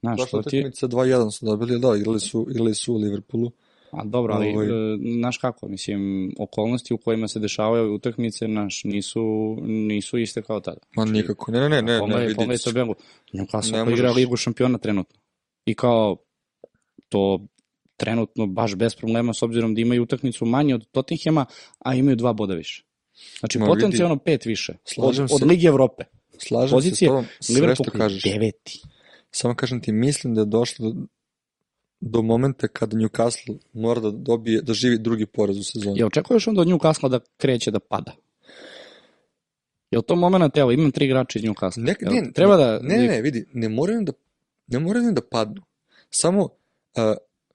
Znaš, Prošla to ti, utakmica 2-1 su dobili, da, igrali su, igrali su u Liverpoolu. A dobro, ali Ovaj. e, znaš kako, mislim, okolnosti u kojima se dešavaju utakmice, naš, nisu, nisu iste kao tada. Ma nikako, ne, ne, ne, ne, ne, Pogledaj, vidi. tabelu. Newcastle Ne ne igra možeš- Ligu šampiona trenutno. I kao to trenutno baš bez problema s obzirom da imaju utakmicu manje od Tottenhema, a imaju dva boda više. Znači Ma vidi, potencijalno pet više. Od, slažem od se. Lige Evrope. Slažem se s Pozicije tobom, sve što kažeš. deveti. Samo kažem ti, mislim da je došlo do, do momenta kada Newcastle mora da dobije, da živi drugi poraz u sezoni. Ja očekuješ onda od Newcastle da kreće da pada? Je li to moment, evo, imam tri igrača iz Newcastle. Ne, Jel ne, treba da... ne, ne, ne, vidi, ne moraju da, ne moraju da padnu. Samo uh,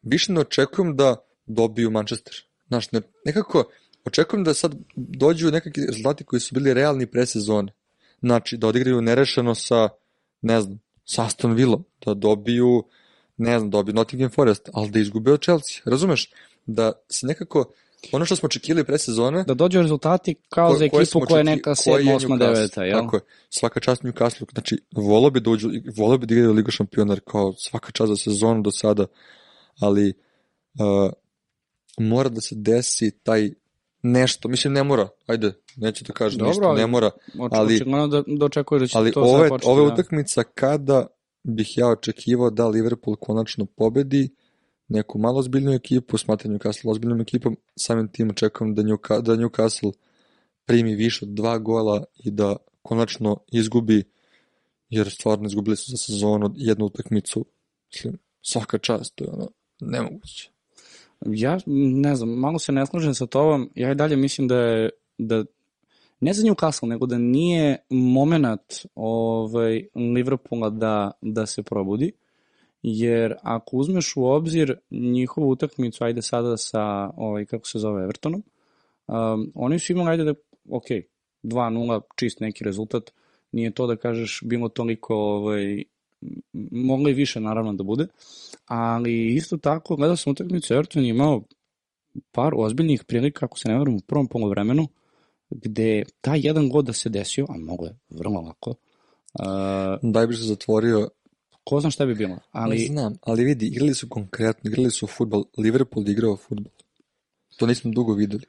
više ne očekujem da dobiju Manchester. Znaš, ne, nekako očekujem da sad dođu nekakvi rezultati koji su bili realni pre sezone. Znači, da odigraju nerešeno sa, ne znam, sa Aston Villom, da dobiju, ne znam, dobiju Nottingham Forest, ali da izgube od Chelsea. Razumeš? Da se nekako ono što smo očekivali pre sezone, Da dođu rezultati kao ko- za ekipu koja je neka koji 7, je 8, Newcastle. 9, jel? Tako je. Svaka čast Newcastle, znači volao bi da uđu, volao bi da igraju Ligu šampiona, kao svaka čast za sezonu do sada, ali uh, mora da se desi taj nešto, mislim ne mora, ajde, neću da kažem Dobro, ništa, ali- ne mora, ali- Očigledno da, da očekuješ da će ali to ove, ove da... utakmica kada bih ja očekivao da Liverpool konačno pobedi neku malo ozbiljnu ekipu, smatram Newcastle ozbiljnom ekipom, samim tim očekujem da, Newca, da Newcastle primi više od dva gola i da konačno izgubi, jer stvarno izgubili su za sezonu jednu utakmicu, mislim, svaka čast, to je ono, nemoguće. Ja ne znam, malo se ne slažem sa tobom. Ja i dalje mislim da je da ne za Newcastle, nego da nije moment ovaj, Liverpoola da, da se probudi. Jer ako uzmeš u obzir njihovu utakmicu, ajde sada sa, ovaj, kako se zove, Evertonom, um, oni su imali, ajde da, ok, 2-0, čist neki rezultat, nije to da kažeš bilo toliko, ovaj, m- moglo i više naravno da bude, ali isto tako, gledao sam utakmicu, Everton je imao par ozbiljnih prilika, ako se ne verujem, u prvom polovremenu, gde taj jedan god da se desio, a mogo je vrlo lako, uh, Daj bi se zatvorio, ko zna šta bi bilo, ali... ali znam, ali vidi, igrali su konkretno, igrali su futbol, Liverpool igrao futbol. To nismo dugo videli.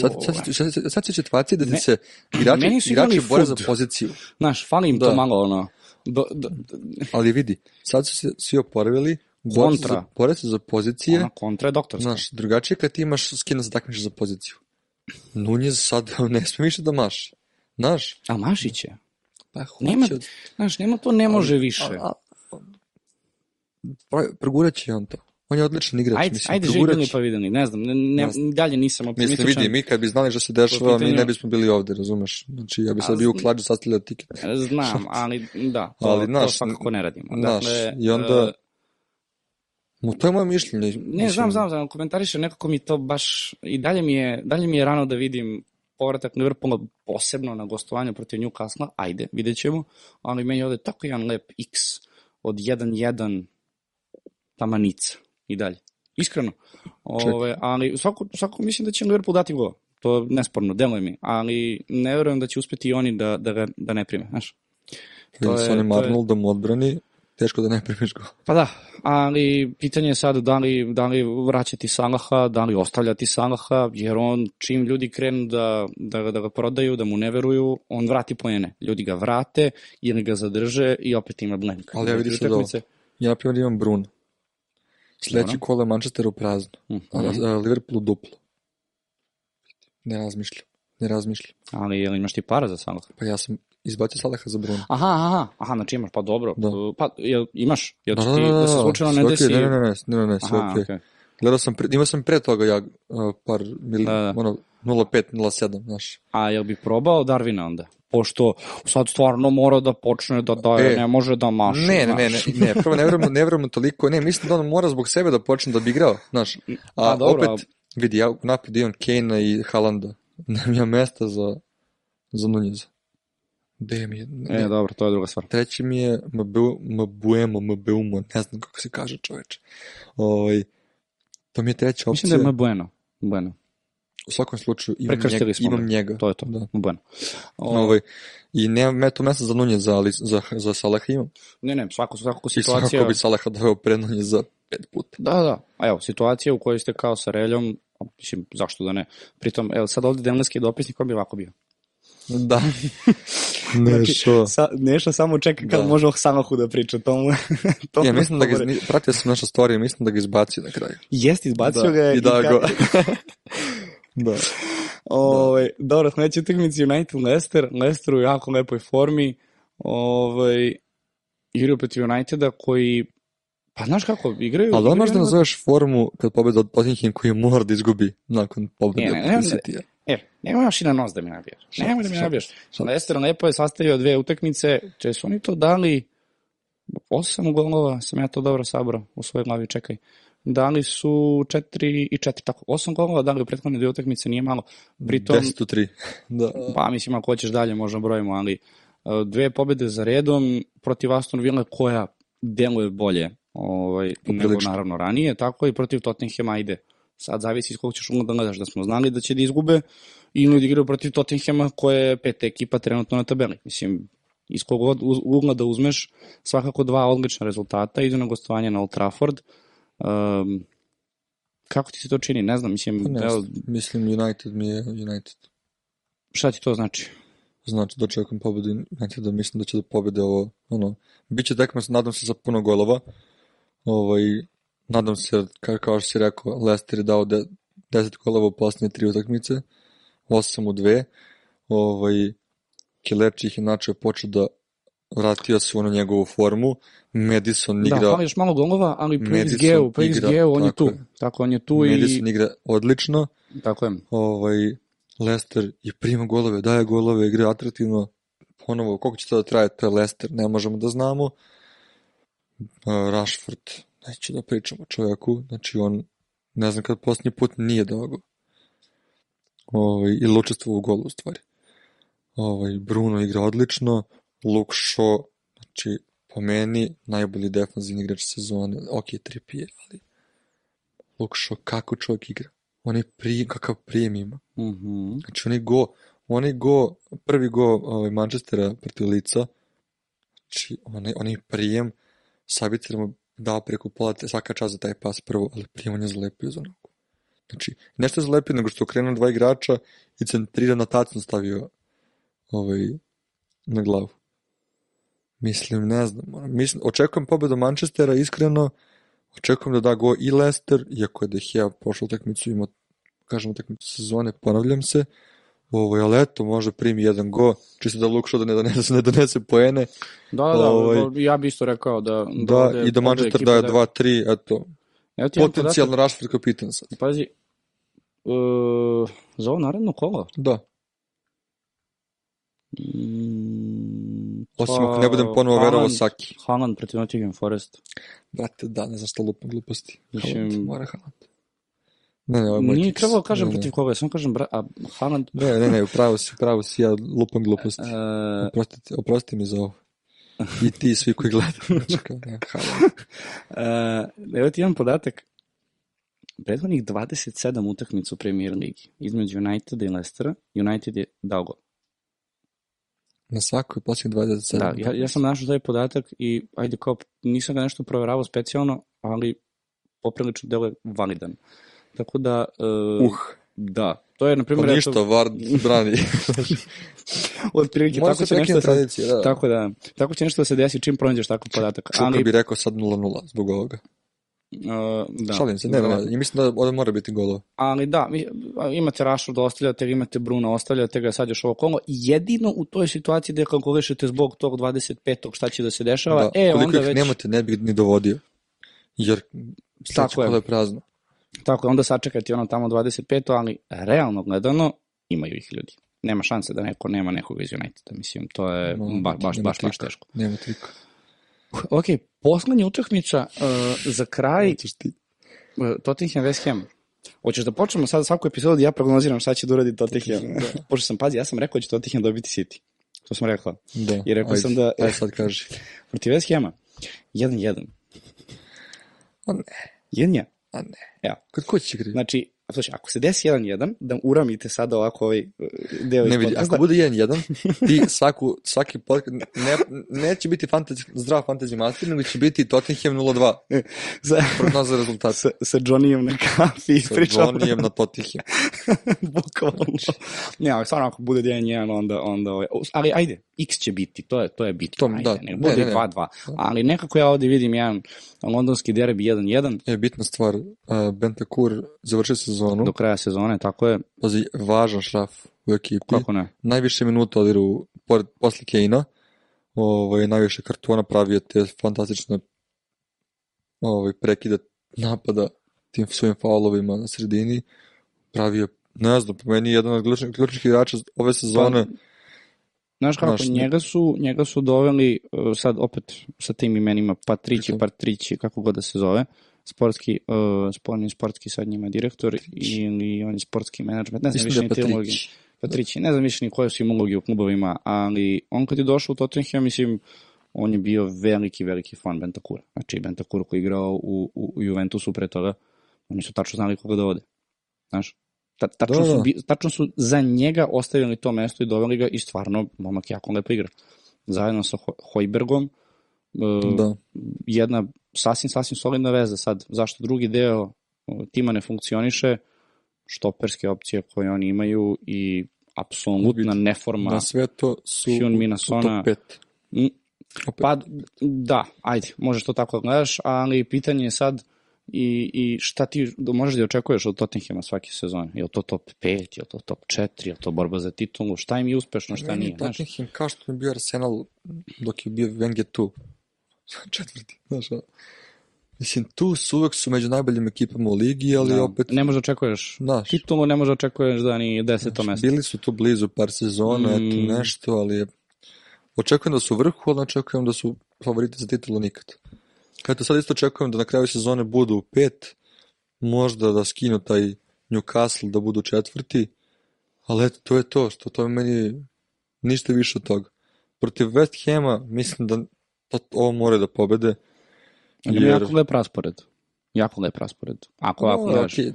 Sad, sad, sad, sad, sad će da ti se igrači, igrači bore za poziciju. Znaš, fali im Da. to malo, ono, do, do, do, Ali vidi, sad su se svi oporavili, bore se Kontra. za, bore se za pozicije, ona kontra je doktorska. znaš, drugačije kad ti imaš skina za takmiče za poziciju. Nunez sad ne sme više da maše. Znaš, A Mašić je. pa Nema, hoće, znaš, nema to ne može više. a, a, će on to. On je odličan igrač, Ajde, mislim, ajde će. pa videli, ne znam, ne, ne, dalje nisam Mislim, optimističan. vidi, mi kad bi znali što se dešava, mi ne bismo bili ovde, razumeš? Znači, ja bi sad bio u klađu sastavljao tiket. Znam, ali da, to, Ali, to znaš, svakako ne radimo. Znaš, Dakle, i onda... Mu, to je moje mišljenje. Ne, mislim. znam, znam, znam, komentariše, nekako mi to baš, i dalje mi je, dalje mi je rano da vidim povratak Liverpoola, posebno na gostovanju protiv Newcastle, ajde, vidjet ćemo, ali meni ovde tako jedan lep X od 1-1 tamanica i dalje. Iskreno. Ove, ali svako, svako mislim da će Liverpool dati gol. To je nesporno, deluje mi. Ali ne verujem da će uspeti i oni da, da, ga, da ne prime. Znaš? To je- onim to je- Arnoldom odbrani, teško da ne primiš go. Pa da, ali pitanje je sad da li, da li vraćati Salaha, da li ostavljati Salaha, jer on čim ljudi krenu da, da, da ga prodaju, da mu ne veruju, on vrati pojene. Ljudi ga vrate ili ga zadrže i opet ima blank. Ali ja vidiš sad ovo. Ja, na primjer, imam Bruno. Sledeći Dobro. kola je Manchester u prazno, Mhm. a, a Liverpool u duplo. Ne razmišljam. Ne razmišljam. Ali jel imaš ti para za Salaha? Pa ja sam izbacio Salaha za Bruno. Aha, aha, aha, znači imaš, pa dobro. Da. Pa, jel imaš? Jel Da, da, ti da, da se da, slučajno sve ne desi? Ne, ne, ne, ne, ne, ne, sve Aha, okej. Gledao sam, pre, imao sam pre toga ja uh, par mili, Da, da. ono, 0,5, 0,7, znaš. A jel bi probao Darvina onda? Pošto sad stvarno mora da počne da daje, E, ne može da maše. Ne, ne, ne, ne, ne, prvo ne verujem, ne verujem toliko, ne, mislim da on mora zbog sebe da počne da bi igrao, znaš. A Pa dobro, opet, vidi, ja u napadu imam Kane i Halanda, nema mesta za, za Nunjeza. Gde mi je? Ne, E, dobro, to je druga stvar. Treći mi je Mbu- Mbuemo, Mbeumo, ne znam kako se kaže čoveče. Ovaj, to mi je treća Mislim opcija. da je Bueno. Bueno. U svakom slučaju imam njega. Imam ga. njega. To je to. Da. Bueno. O, Ovaj, I nema me to mesta za Nunjeza, ali za, za Salaha imam. Ne, ne, svako, svako I svakako situacija... bi Salaha doveo pred Nunjeza pet puta. Da, da. A evo, situacija u kojoj ste kao sa Reljom, mislim, zašto da ne? Pritom, evo, sad ovde demlenski dopisnik, ko bi ovako bio? Da. ne, što? Sa, Neša samo čeka kad Da. može o Salaku da priča, to mu... to Ja mislim da ga, ni- pratio sam naša storija, mislim da ga izbacio na kraju. Jest, izbacio Da, ga i da go. da. Ovaj, dobro, sledeća utakmica United Leicester, Leicester u jako lepoj formi. Ovaj igraju protiv Uniteda koji pa znaš kako, igraju... Ali on igraju možda jedno- nazoveš formu kad pobeda od Tottenham koji mora da izgubi nakon pobede Ne, ne, ne, City-a. E, nemoj još i na nos da mi nabijaš. Nemoj da mi nabijaš. Leicester lepo je sastavio dve utakmice, če su oni to dali osam golova, sam ja to dobro sabrao u svojoj glavi, čekaj. Dali su četiri i četiri, tako, osam golova dali u prethodne dve utakmice, nije malo. Pritom, 10 u 3. Da. pa mislim ako hoćeš dalje možda brojimo, ali uh, dve pobede za redom protiv Aston Villa koja deluje bolje ovaj, nego naravno ranije, tako i protiv Tottenhama ide Sad zavisi iz kog ćeš ugla da gledaš, da smo znali da će da izgube ili da igraju protiv Tottenhema koja je peta ekipa trenutno na tabeli. Mislim, iz kog ugla da uzmeš, svakako dva odlična rezultata, idu na gostovanje na Old Trafford. Um, kako ti se to čini? Ne znam, mislim, Pa ne evo, znam, mislim United mi je United. šta ti to znači? Znači da očekujem pobedu Uniteda, mislim da će da pobede ovo, ono, bit će tekma, nadam se, sa puno golova. Ovaj, nadam se, kao, kao što si rekao, Leicester je dao de, 10 golova u posljednje tri utakmice, 8 u dve. Ovaj, Kileči ih je načeo počeo da vratio se u ono njegovu formu. Madison igra, Da, fali još malo golova, ali Madison XG-u, po igra, XG-u on je tu. je. Tako, on je tu Madison i... igra odlično. Tako je. ovaj, Leicester je prima golove, daje golove, igra atraktivno, ponovo, koliko će to da traje, to je Leicester, ne možemo da znamo. Rashford, neću da pričamo o čovjeku, znači on, ne znam kad posljednji put nije dao go. Ovaj, ili učestvovao u golu u stvari. Ovaj, Bruno igra odlično, Luke Shaw, znači po meni najbolji defanzivni igrač sezone, ok, Trippier, ali Luke Shaw, kako čovjek igra? On je prijem, kakav prijem ima. Mhm. Znači onaj go, onaj go, prvi go ovaj, Manchestera protiv lica, znači onaj, onaj prijem, Sabitzer mu dao preko pola, svaka čast za taj pas prvo, ali prijem on je zalepio za nogu. Znači, nešto je zalepio nego što okrenuo dva igrača i centriran na tacnu stavio ovaj, na glavu. Mislim, ne znam. Mislim, očekujem pobedu Manchestera, iskreno. Očekujem da da go i Leicester, iako je De Gea prošlu utakmicu imao, kažem, utakmicu sezone, ponavljam se. Ovo, ali eto, može primi jedan go, čisto da Luke Shaw da ne donese, ne donese poene. Da, da, da, Ovaj- ja bi isto rekao da... Da, ovde- i da Manchester daje da- 2-3, eto, Evo ti potencijalno Rashford kapitan sad. podatak, pazi, uh, za ovo naredno kolo, Da, mm, osim pa, ako ne budem ponovo verovao Saki. Haaland protiv Nottingham Forest. Brate, da, ne znam što lupam gluposti. Haaland, mora Haaland. Ne, ne, ovo je moj Nije trebalo kažem Ne, protiv koga, samo kažem, bra, a Haaland... Ne, ne, ne, upravo si, upravo si, ja lupam gluposti. Uh, Oprostite, oprosti mi za ovo. I ti svi koji gledaju. Uh, evo ti jedan podatak. Prethodnih 27 utakmica u Premier Ligi između Uniteda i Leicestera, United je dao gol. Na svakoj posljednjih 27. Da, ja, ja sam našao taj podatak i ajde kao, nisam ga nešto proveravao specijalno, ali poprilično delo je validan. Tako da, uh, Uh, da, to je, na pa primjer, ništa, Vard brani. od prilike, tako će nešto prekine da da. tako da, tako će nešto da se desi čim pronađeš takav podatak. Čuka Ali, bi rekao sad 0-0 zbog ovoga. uh, da. Šalim se, ne, ne, ne, mislim da ovdje mora biti golova. ali da, imate Rashford, ostavljate ga, imate Bruno, ostavljate ga, sad još ovo kolo. Jedino u toj situaciji da kalkulišete zbog tog 25. šta će da se dešava, Da, e, koliko onda ih već, nemate, ne bi ni dovodio. Jer je. je. je prazno. Tako je, onda sačekati ono tamo 25. ali realno gledano imaju ih ljudi. Nema šanse da neko nema nekog iz Uniteda, mislim, to je No, ba, baš, baš, baš teško. Nema trika. Ok, poslednja utakmica uh, za kraj uh, Tottenham West Ham. Hoćeš da počnemo sad svaku epizodu ja prognoziram šta će da uradi Tottenham. Pošto sam, pazi, ja sam rekao da će Tottenham dobiti City. To sam rekao. Da. I rekao ajde, sam da- Ajde sad kaži. Protiv West Hama. 1-1. A ne, 1-1. A ne. Evo, Kod ko će igrati? znači, slušaj, ako se desi 1-1, da uramite sada ovako ovaj uh, deo iz Ne vidi, podcasta. ako bude 1-1, ti svaku, svaki podcast, ne, neće biti fantasy, zdrav fantasy master, nego će biti Tottenham 0-2, sa, prognoza rezultata. sa, sa Johnnyjem na kafi Sa ispričamo. Johnnyjem na Tottenham. Bukvalno. Ne, ali stvarno ako bude 1-1, onda, onda ovaj, ali ajde, X će biti, to je, to je bitno. To, ajde, da, ne, bude ne, ne. 2-2. Ali nekako ja ovde vidim jedan londonski derbi 1-1 Je bitna stvar, uh, Bentakur završio sezonu, do kraja sezone, tako je, pazi, važan šraf u ekipi. kako ne. Najviše minuta odiru pored, posle Kejna, ovaj, najviše kartona pravio te fantastične ovaj, prekide napada tim svojim faulovima na sredini. Pravio, ne znam, po meni je jedan od ključnih, ključnih igrača ove sezone. Znaš kako, Znaš, ne- njega su, njega su doveli uh, sad opet sa tim imenima Patrići? Patrići, kako god da se zove, sportski, uh, sportni sportski sad njima direktor ili on je sportski menadžment, ne znam Mislim više da je ni te uloge. Patrići, ne znam više ni koje su im uloge u klubovima, ali on kad je došao u Tottenham, mislim, on je bio veliki, veliki fan Bentakura. Znači, Bentakura koji je igrao u, u, u Juventusu pre toga, Oni su tačno znali koga dovode. Znaš? Ta, tačno, Da, su, da. bi- tačno su za njega ostavili to mesto i doveli ga i stvarno momak jako lepo igra. Zajedno sa Ho- Hojbergom, e, Da. jedna sasvim, sasvim solidna veza. Sad, zašto drugi deo tima ne funkcioniše, štoperske opcije koje oni imaju i apsolutna neforma. Na sve to su Hyun u top 5. Mm, Opet. Pa, da, ajde, možeš to tako da gledaš, ali pitanje je sad i, i šta ti možeš da očekuješ od Tottenhama svake sezone? Je to top 5, je to top 4, je to borba za titulu? Šta im je uspešno, šta Meni nije? Znaš? Tottenham kao što je bio Arsenal dok je bio Wenger tu. Četvrti, znaš. a. Mislim, tu su uvek su među najboljim ekipama u ligi, ali Da, opet, Ne možeš da očekuješ znaš, titulu, ne možeš da očekuješ da ni deseto znaš, mesto. bili su tu blizu par sezona, Mm. eto nešto, ali je... Očekujem da su u vrhu, ali očekujem da su favoriti za titulu nikad. Kada sad isto očekujem da na kraju sezone budu u pet, možda da skinu taj Newcastle da budu četvrti, ali eto, to je to, što to meni ništa više od toga. Protiv West Hama mislim da to, ovo more da pobede. Jer... Jako lep raspored. Jako lep raspored. Ako ovako O, gledaš. okay.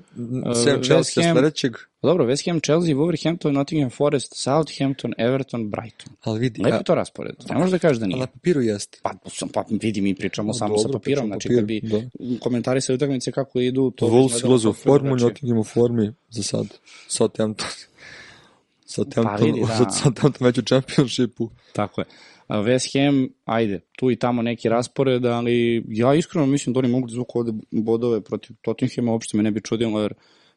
Uh, Chelsea Ham- sledećeg, Dobro, West Ham, Chelsea, Wolverhampton, Nottingham Forest, Southampton, Everton, Brighton. ali vidi, Lep a, je to raspored. Ne možeš da kažeš da nije. na papiru jeste. Pa, sam, pa vidi, mi pričamo No, samo sa dobro, papirom, pričam o znači papiru, kad bi da. komentari sa utakmice kako idu, to Wolves ulaze u formu. Nottingham u formi za sad. Southampton. Southampton, Pa vidi, da. Southampton već u čempionšipu. Tako je. West Ham, ajde, tu i tamo neki raspored, ali ja iskreno mislim da oni mogu da zvuku ovde bodove protiv Tottenhama, uopšte me ne bi čudilo, jer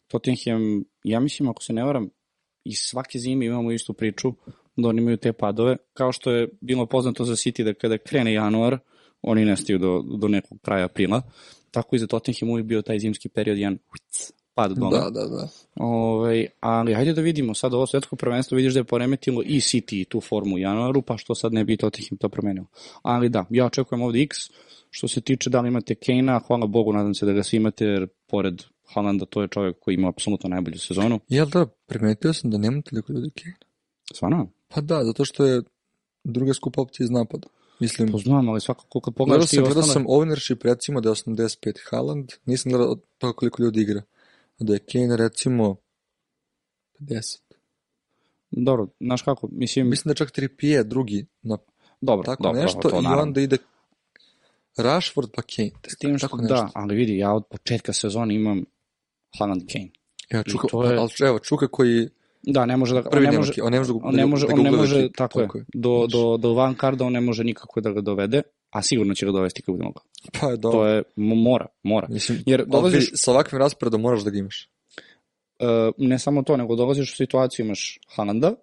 Tottenham, ja mislim, ako se ne varam, i svake zime imamo istu priču, da oni imaju te padove, kao što je bilo poznato za City da kada krene januar, oni nestaju do, do nekog kraja aprila, tako i za Tottenham uvijek bio taj zimski period, jedan pad dole. Da, da, da. Ovaj, ali hajde da vidimo, sad ovo svetsko prvenstvo vidiš da je poremetilo i City tu formu u januaru, pa što sad ne bi Tottenham to promenilo. Ali da, ja očekujem ovde X, što se tiče da li imate Kane-a, hvala Bogu, nadam se da ga svi imate, jer pored Haalanda to je čovjek koji ima apsolutno najbolju sezonu. Jel da, primetio sam da nema toliko ljudi Kane. Stvarno? Pa da, zato što je druga skupa opcija iz napada. Mislim, To znam, ali svakako kad gledao pogledaš ti sam, gledao sam ownership recimo da je 85 Haaland, nisam gledao od toga koliko ljudi igra. Da je Kane recimo 50. Dobro, znaš kako, mislim, Mislim da čak Trippier drugi na dobro, tako dobro, nešto to i naravno. onda ide Rashford pa Kane. S tim što, tako nešto. da, ali vidi, ja od početka sezone imam Haaland Kane. Ja, Čuka, je- ali evo, Čuka koji Da, ne može da... prvi ne može, on ne može da, on ne može, da, on ne može, tako je, do, do, do van karda on ne može nikako da ga dovede, a sigurno će ga dovesti kad bude mogao. Pa je dobro. To je, mo- mora, mora. Mislim, Jer dolaziš, sa ovakvim rasporedom moraš da ga imaš. e, ne samo to, nego dolaziš u situaciju, imaš Haalanda,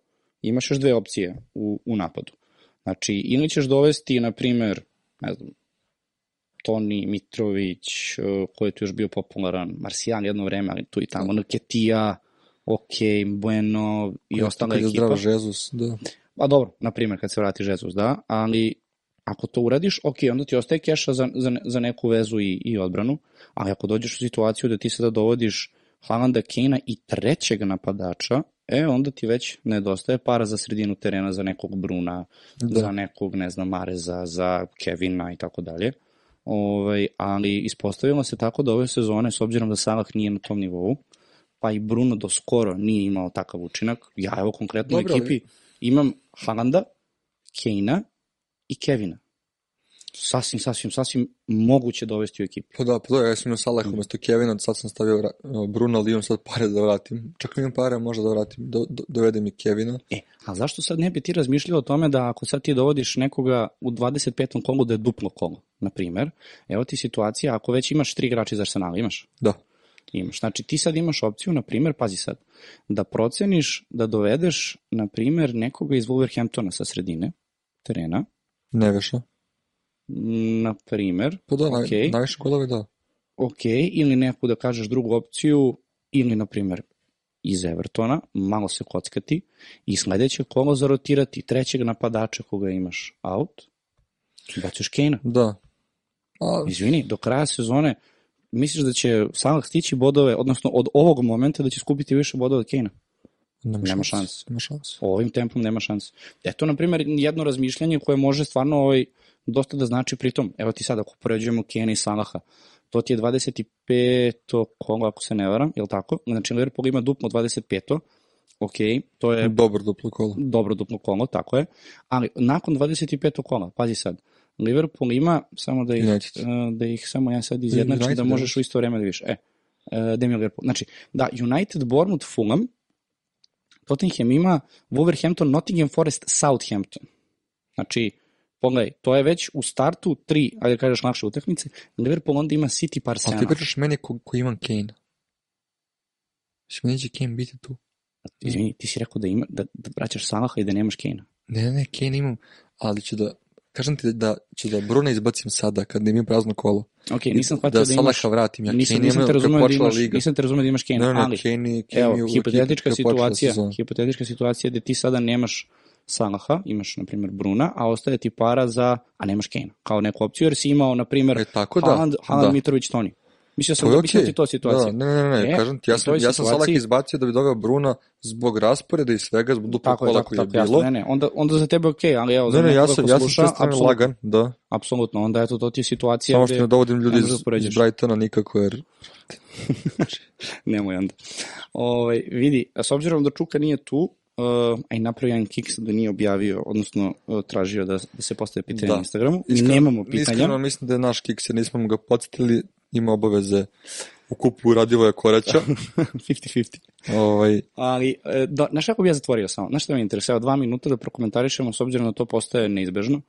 imaš još dve opcije u, u napadu. Znači, ili ćeš dovesti, na primer, ne znam, Toni Mitrović, e, ko je tu još bio popularan, Marcijan jedno vreme, ali tu i tamo, Nketija, ok, Bueno i ostala Kad je ekipa. zdrav Žezus, da. Pa dobro, na primjer, kad se vrati Jesus, da, ali ako to uradiš, ok, onda ti ostaje keša za, za, za neku vezu i, i odbranu, ali ako dođeš u situaciju da ti sada dovodiš Haalanda, Kane i trećeg napadača, e, onda ti već nedostaje para za sredinu terena, za nekog Bruna, Da. za nekog, ne znam, Mareza, za Kevina i tako dalje. Ovaj, ali ispostavilo se tako da ove sezone, s obzirom da Salah nije na tom nivou, pa i Bruno do skoro nije imao takav učinak. Ja evo konkretno u Dobro, ali- ekipi imam Haalanda, Kejna i Kevina. Sasvim, sasvim, sasvim moguće dovesti u ekipu. Pa da, pa da, ja sam imao Salah Mm. umesto Kevina, sad sam stavio Bruno, ali imam sad pare da vratim. Čak imam pare, možda da vratim, do, do, dovedem i Kevina. E, a zašto sad ne bi ti razmišljao o tome da ako sad ti dovodiš nekoga u 25. kolu da je duplo kolo, na primer, evo ti situacija, ako već imaš tri igrača iz Arsenala, imaš? Da. Imaš. Znači ti sad imaš opciju, na primer, pazi sad, da proceniš da dovedeš, na primer, nekoga iz Wolverhamptona sa sredine terena, Neveša. na primer, Pa da, Okej. najviše golove da. ok, ili neku da kažeš drugu opciju, ili na primer iz Evertona, malo se kockati i sledeće kolo zarotirati trećeg napadača koga imaš out, baciš Kane-a. Da. A, Izvini, do kraja sezone misliš da će Salah stići bodove, odnosno od ovog momenta da će skupiti više bodova od Kane-a? Nema, Nema šanse. Nema šanse. Ovim tempom nema šanse. Eto, na primjer, jedno razmišljanje koje može stvarno ovaj, dosta da znači pritom. Evo ti sad, ako poređujemo Kane i Salaha, to ti je 25. kolo, ako se ne varam, je li tako? Znači, Liverpool ima duplo 25. Ok, to je Dobro duplo kolo. dobro duplo kolo, tako je. Ali nakon 25. kola, pazi sad, Liverpool ima, samo da ih, United. e, da ih samo ja sad izjednačim, United, da možeš u isto vreme da vidiš. E, e, da ima Liverpool. Znači, da, United, Bournemouth, Fulham, Tottenham ima Wolverhampton, Nottingham Forest, Southampton. Znači, pogledaj, to je već u startu tri, ajde da kažeš lakše utakmice, Liverpool onda ima City pa Ali Arsenal. ti pričaš meni ko, ko imam Kane. Mislim, neće Kane biti tu. Izvini, ti si rekao da, ima, da, da vraćaš Salaha i da nemaš Kane. Ne, ne, ne, Kane imam, ali ću da, kažem ti da ću da Bruna izbacim sada, kad imam prazno kolo. Ok, nisam da shvatio da, imaš... Salaha vratim, ja nisam, Kane nisam te kad razumeo da imaš, liga. nisam te razumeo da imaš Kane, Ne, ne, ali Kane, Kane evo, hipotetička situacija, hipotetička situacija gde ti sada nemaš Salaha, imaš, na primjer, Bruna, a ostaje ti para za, a nemaš Kane, kao neku opciju, jer si imao, na primjer, E, tako da, Haaland, Haaland da. Mitrović, Toni. Mislio sam To da ti to situacija. Da, ne, ne, ne, ne, E, kažem ti, ja sam, ja sam situaciji- izbacio da bi doveo Bruna zbog rasporeda i svega, zbog duplog Tako kola tako, koji je tako, jasno, bilo. ne, ne, onda, onda za tebe okej, ali evo, za Ne, ne, ja sam, ja sam sluša, apsolutno, lagan, da. apsolutno, onda eto, to ti je situacija Samo što ne dovodim ljudi možeš da iz, iz Brightona nikako, jer Nemoj onda. Ovaj, vidi, a s obzirom da Čuka nije tu, uh, a i napravio jedan kiks da nije objavio, odnosno uh, tražio da, da se postaje pitanje Da. na Instagramu. Iskreno- Nemamo pitanja. Iskreno mislim da je naš kiks, jer nismo ga podsjetili, ima obaveze u kupu Radivoja Koraća. 50-50. ovaj, Ali, da, znaš kako bi ja zatvorio samo? Znaš što me interesuje? Dva minuta da prokomentarišemo, s obzirom da to postaje neizbežno.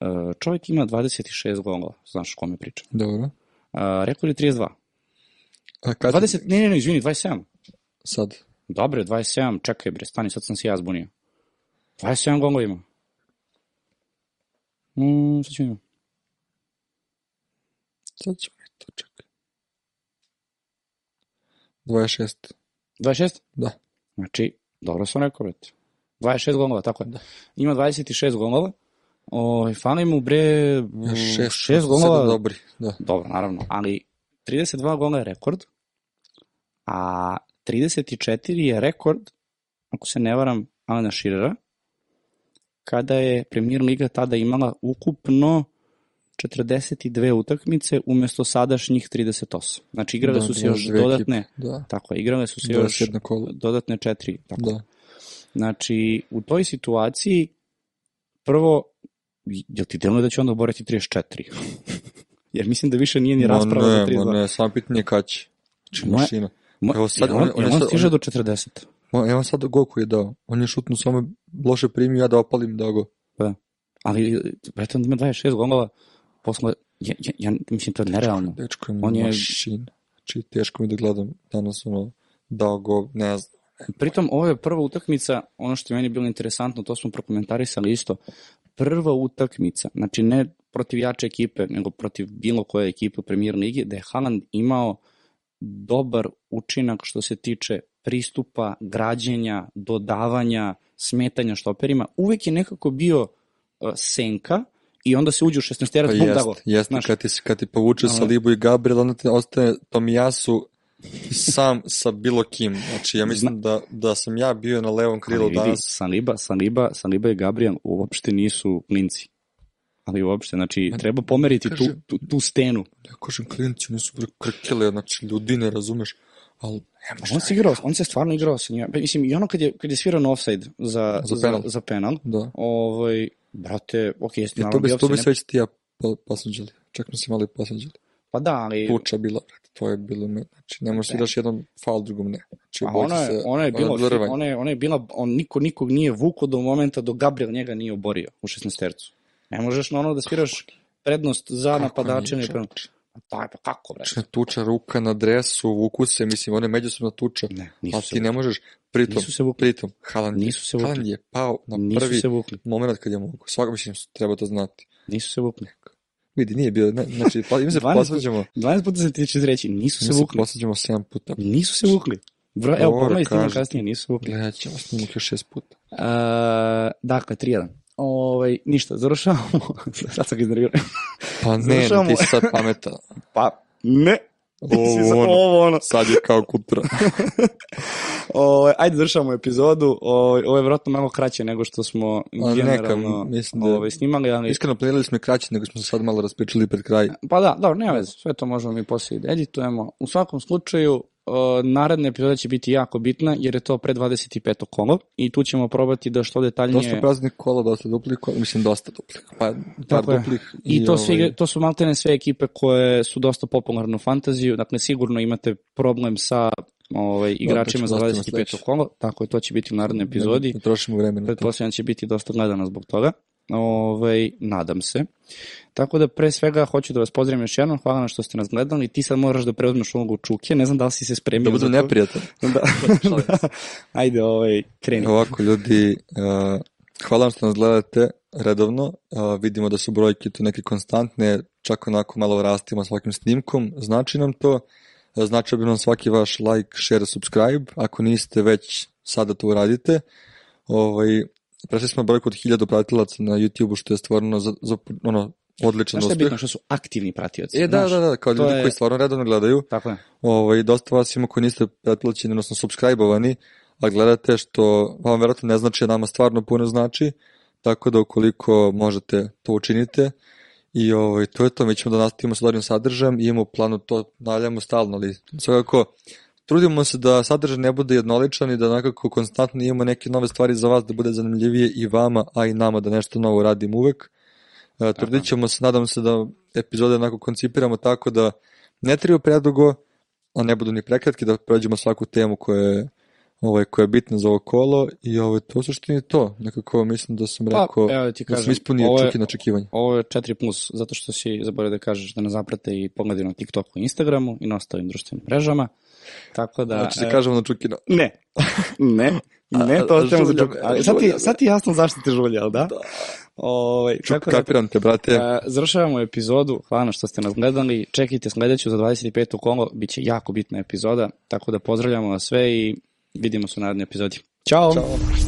E, čovjek ima 26 golova, znaš o kome pričam. dobro. E, rekao li 32? A kad 20, ne, ne, ne, izvini, 27. sad? Dobre, 27, čekaj bre, stani, sad sam se ja zbunio. 27 golova ima. Mm, sad ću ima. Sad mi to čekaj. 26. 26? Da. Znači, dobro sam rekao, brate. 26 golova, tako je. Da. Ima 26 golova. O, fali mu bre Ja, šest, šest sedam golova. dobri, da. Dobro, naravno, ali 32 gola je rekord, a 34 je rekord, ako se ne varam, Alana Širera, kada je Premier Liga tada imala ukupno 42 utakmice umesto sadašnjih 38. Znači igrale Da, su se još 22 dodatne, ekipe, Da, tako je, igrale su se još 21 kolo. dodatne četiri. Tako. Da. Znači, u toj situaciji, prvo, jel ti deluje da će onda oboriti 34? Jer mislim da više nije ni rasprava za ne, 32. ma ne, samo pitanje kad će. Znači, mašina. Evo sad, on, on- on on stiže on- do 40. Ma, evo sad koji je dao. On je šutnu samo loše primio, ja da opalim da go. Ali, brate, on ima 26 golova, posle, ja, ja, ja, mislim, to je nerealno. Dečko je On je-. Znači, teško mi da gledam danas ono, dao go, ne znam. Pritom, ovo je prva utakmica, ono što je meni bilo interesantno, to smo prokomentarisali isto, prva utakmica, znači ne protiv jače ekipe, nego protiv bilo koje ekipe u premier ligi, da je Haaland imao dobar učinak što se tiče pristupa, građenja, dodavanja, smetanja štoperima. Uvek je nekako bio uh, senka i onda se uđe u 16 terac, Pa bum, jest, da go. jeste, Znaš. kad ti, kad ti povuče Ovo- Salibu i Gabriel, onda te ostaje Tomijasu sam sa bilo kim. Znači, ja mislim da, da sam ja bio na levom krilu Ali vidi, danas. Saliba, Saliba, Saliba i Gabriel uopšte nisu klinci. Ali uopšte, znači, treba pomeriti tu, kažem- tu, tu stenu. Ja kažem, klinci, oni su bre krkele, znači, ljudi ne razumeš. Ali, nema On se igrao, on se stvarno igrao sa njima. Pa, Mislim, i ono kad je, kad je svirao na offside za, Za za, penal. za, penal, Da. ovaj, brate, ok, jeste tu naravno bi, bio tu bi offside, se već ti ja pa, pasanđali. Čak smo se malo i pasanđali. pa da, ali... Tuča bila, brate, to je bilo, znači, ne možeš iraš jednom faul, drugom ne. Znači, A obojica ona je, se- ona je bila, ona je, ona je bila, on niko nikog nije vuko do momenta dok Gabriel njega nije oborio u 16 tercu. Ne možeš na ono da sviraš prednost za Kako napadače. ne- čoveče? Pa, pa kako, bre? Tuča ruka na dresu, vuku se, mislim, one međusobna tuča. Ne, Ali nisu se ti ne možeš, pritom, Nisu se vukli. pritom, Haaland, je- Nisu se vukli. Haaland je pao na Nisu prvi se vukli. moment kad je mogu. Svaka, mislim, treba to znati. Nisu se vukli. Vidi, nije bio, ne, znači, pa, im se 12 posvađamo, 12 puta se ti će reći, nisu se se vukli. posvađamo 7 puta. Nisu se vukli. Bro, evo, pogledaj snimak kažem. kasnije, nisu se vukli. Gledat ćemo snimak još 6 puta. Uh, dakle, 3-1. Ovaj, ništa, završavamo. Sad sam ga iznervirao. Pa ne, Završavamo. ti si sad pametan. pa, ne. Ovo, ono, ovo ono. sad je kao kutra. O, ajde završavamo epizodu. O, ovo je vjerojatno malo kraće nego što smo A neka, generalno mislim da- ovaj, snimali, ali... Iskreno, planirali smo kraće, nego smo se sad malo raspričali pred kraj. Pa da, dobro, nema veze, sve to možemo mi poslije da editujemo. U svakom slučaju, naredna epizoda će biti jako bitna, jer je to pre 25. kolo i tu ćemo probati da što detaljnije... Dosta praznih kola, dosta duplih kola, mislim dosta duplih, pa par Tako je. duplih. I to, sve, ovaj, igre- to su maltene sve ekipe koje su dosta popularne u fantaziju, dakle sigurno imate problem sa ovaj, igračima za ćemo ostavimo 25. sledeće. kolo, tako je, to će biti u narednoj epizodi. Ne trošimo vreme na to. Pretpostavljam da će biti dosta gledano zbog toga. Ovaj, nadam se. Tako da pre svega hoću da vas pozdravim još jednom, hvala na što ste nas gledali. Ti sad moraš da preuzmeš ulogu Čuke, ne znam da li si se spremio. Da budu neprijatan. Da. da. Ajde, ovaj, kreni. Ovako, ljudi, uh, hvala vam što nas gledate redovno. Uh, vidimo da su brojke tu neke konstantne, čak onako malo rastimo svakim snimkom. Znači nam to. Uh, Znači bi nam svaki vaš like, share, subscribe. Ako niste već sada to uradite. Ovaj, prešli smo brojku od 1000 pratilaca na YouTube-u, što je stvarno za, za, ono, odličan Znaš šta je uspeh. bitno što su aktivni pratioci? E, da, znaš? da, da, kao ljudi je- koji stvarno redovno gledaju. Tako je. Ovaj, dosta vas ima koji niste pretplaćeni, odnosno subscribe-ovani, a gledate što vam verovatno ne znači, a nama stvarno puno znači, tako da ukoliko možete to učinite i ovaj, to je to, mi ćemo da nastavimo sa dobrim sadržajem imamo planu to naljamo stalno, ali svakako trudimo se da sadržaj ne bude jednoličan i da nekako konstantno imamo neke nove stvari za vas, da bude zanimljivije i vama, a i nama da nešto novo radimo uvek. E, trudit ćemo se, nadam se da epizode onako koncipiramo tako da ne trebaju predugo, a ne budu ni prekratki, da prođemo svaku temu koja je, ovaj, koja je bitna za ovo kolo i ovaj, to u suštini to. Nekako mislim da sam Pa, rekao evo da ti da sam kažem, ispunio ovo je- čuki na očekivanje. Ovo je 4 plus, zato što si zaboravio da kažeš da nas zaprate i pogledaju na TikToku i Instagramu i na ostalim društvenim mrežama. Tako da... Znači e, da kažemo na čukino. Ne, ne, ne, A, to a, ostavimo za me, Ali sad ti, sad ti jasno zašto te žulja, da? Da. Ovaj, tako da, Kapiram te, brate. e, završavamo epizodu, hvala što ste nas gledali, čekajte sledeću za 25. kolo, bit će jako bitna epizoda, tako da pozdravljamo vas sve i vidimo se u narednoj epizodi. Ćao! Ćao.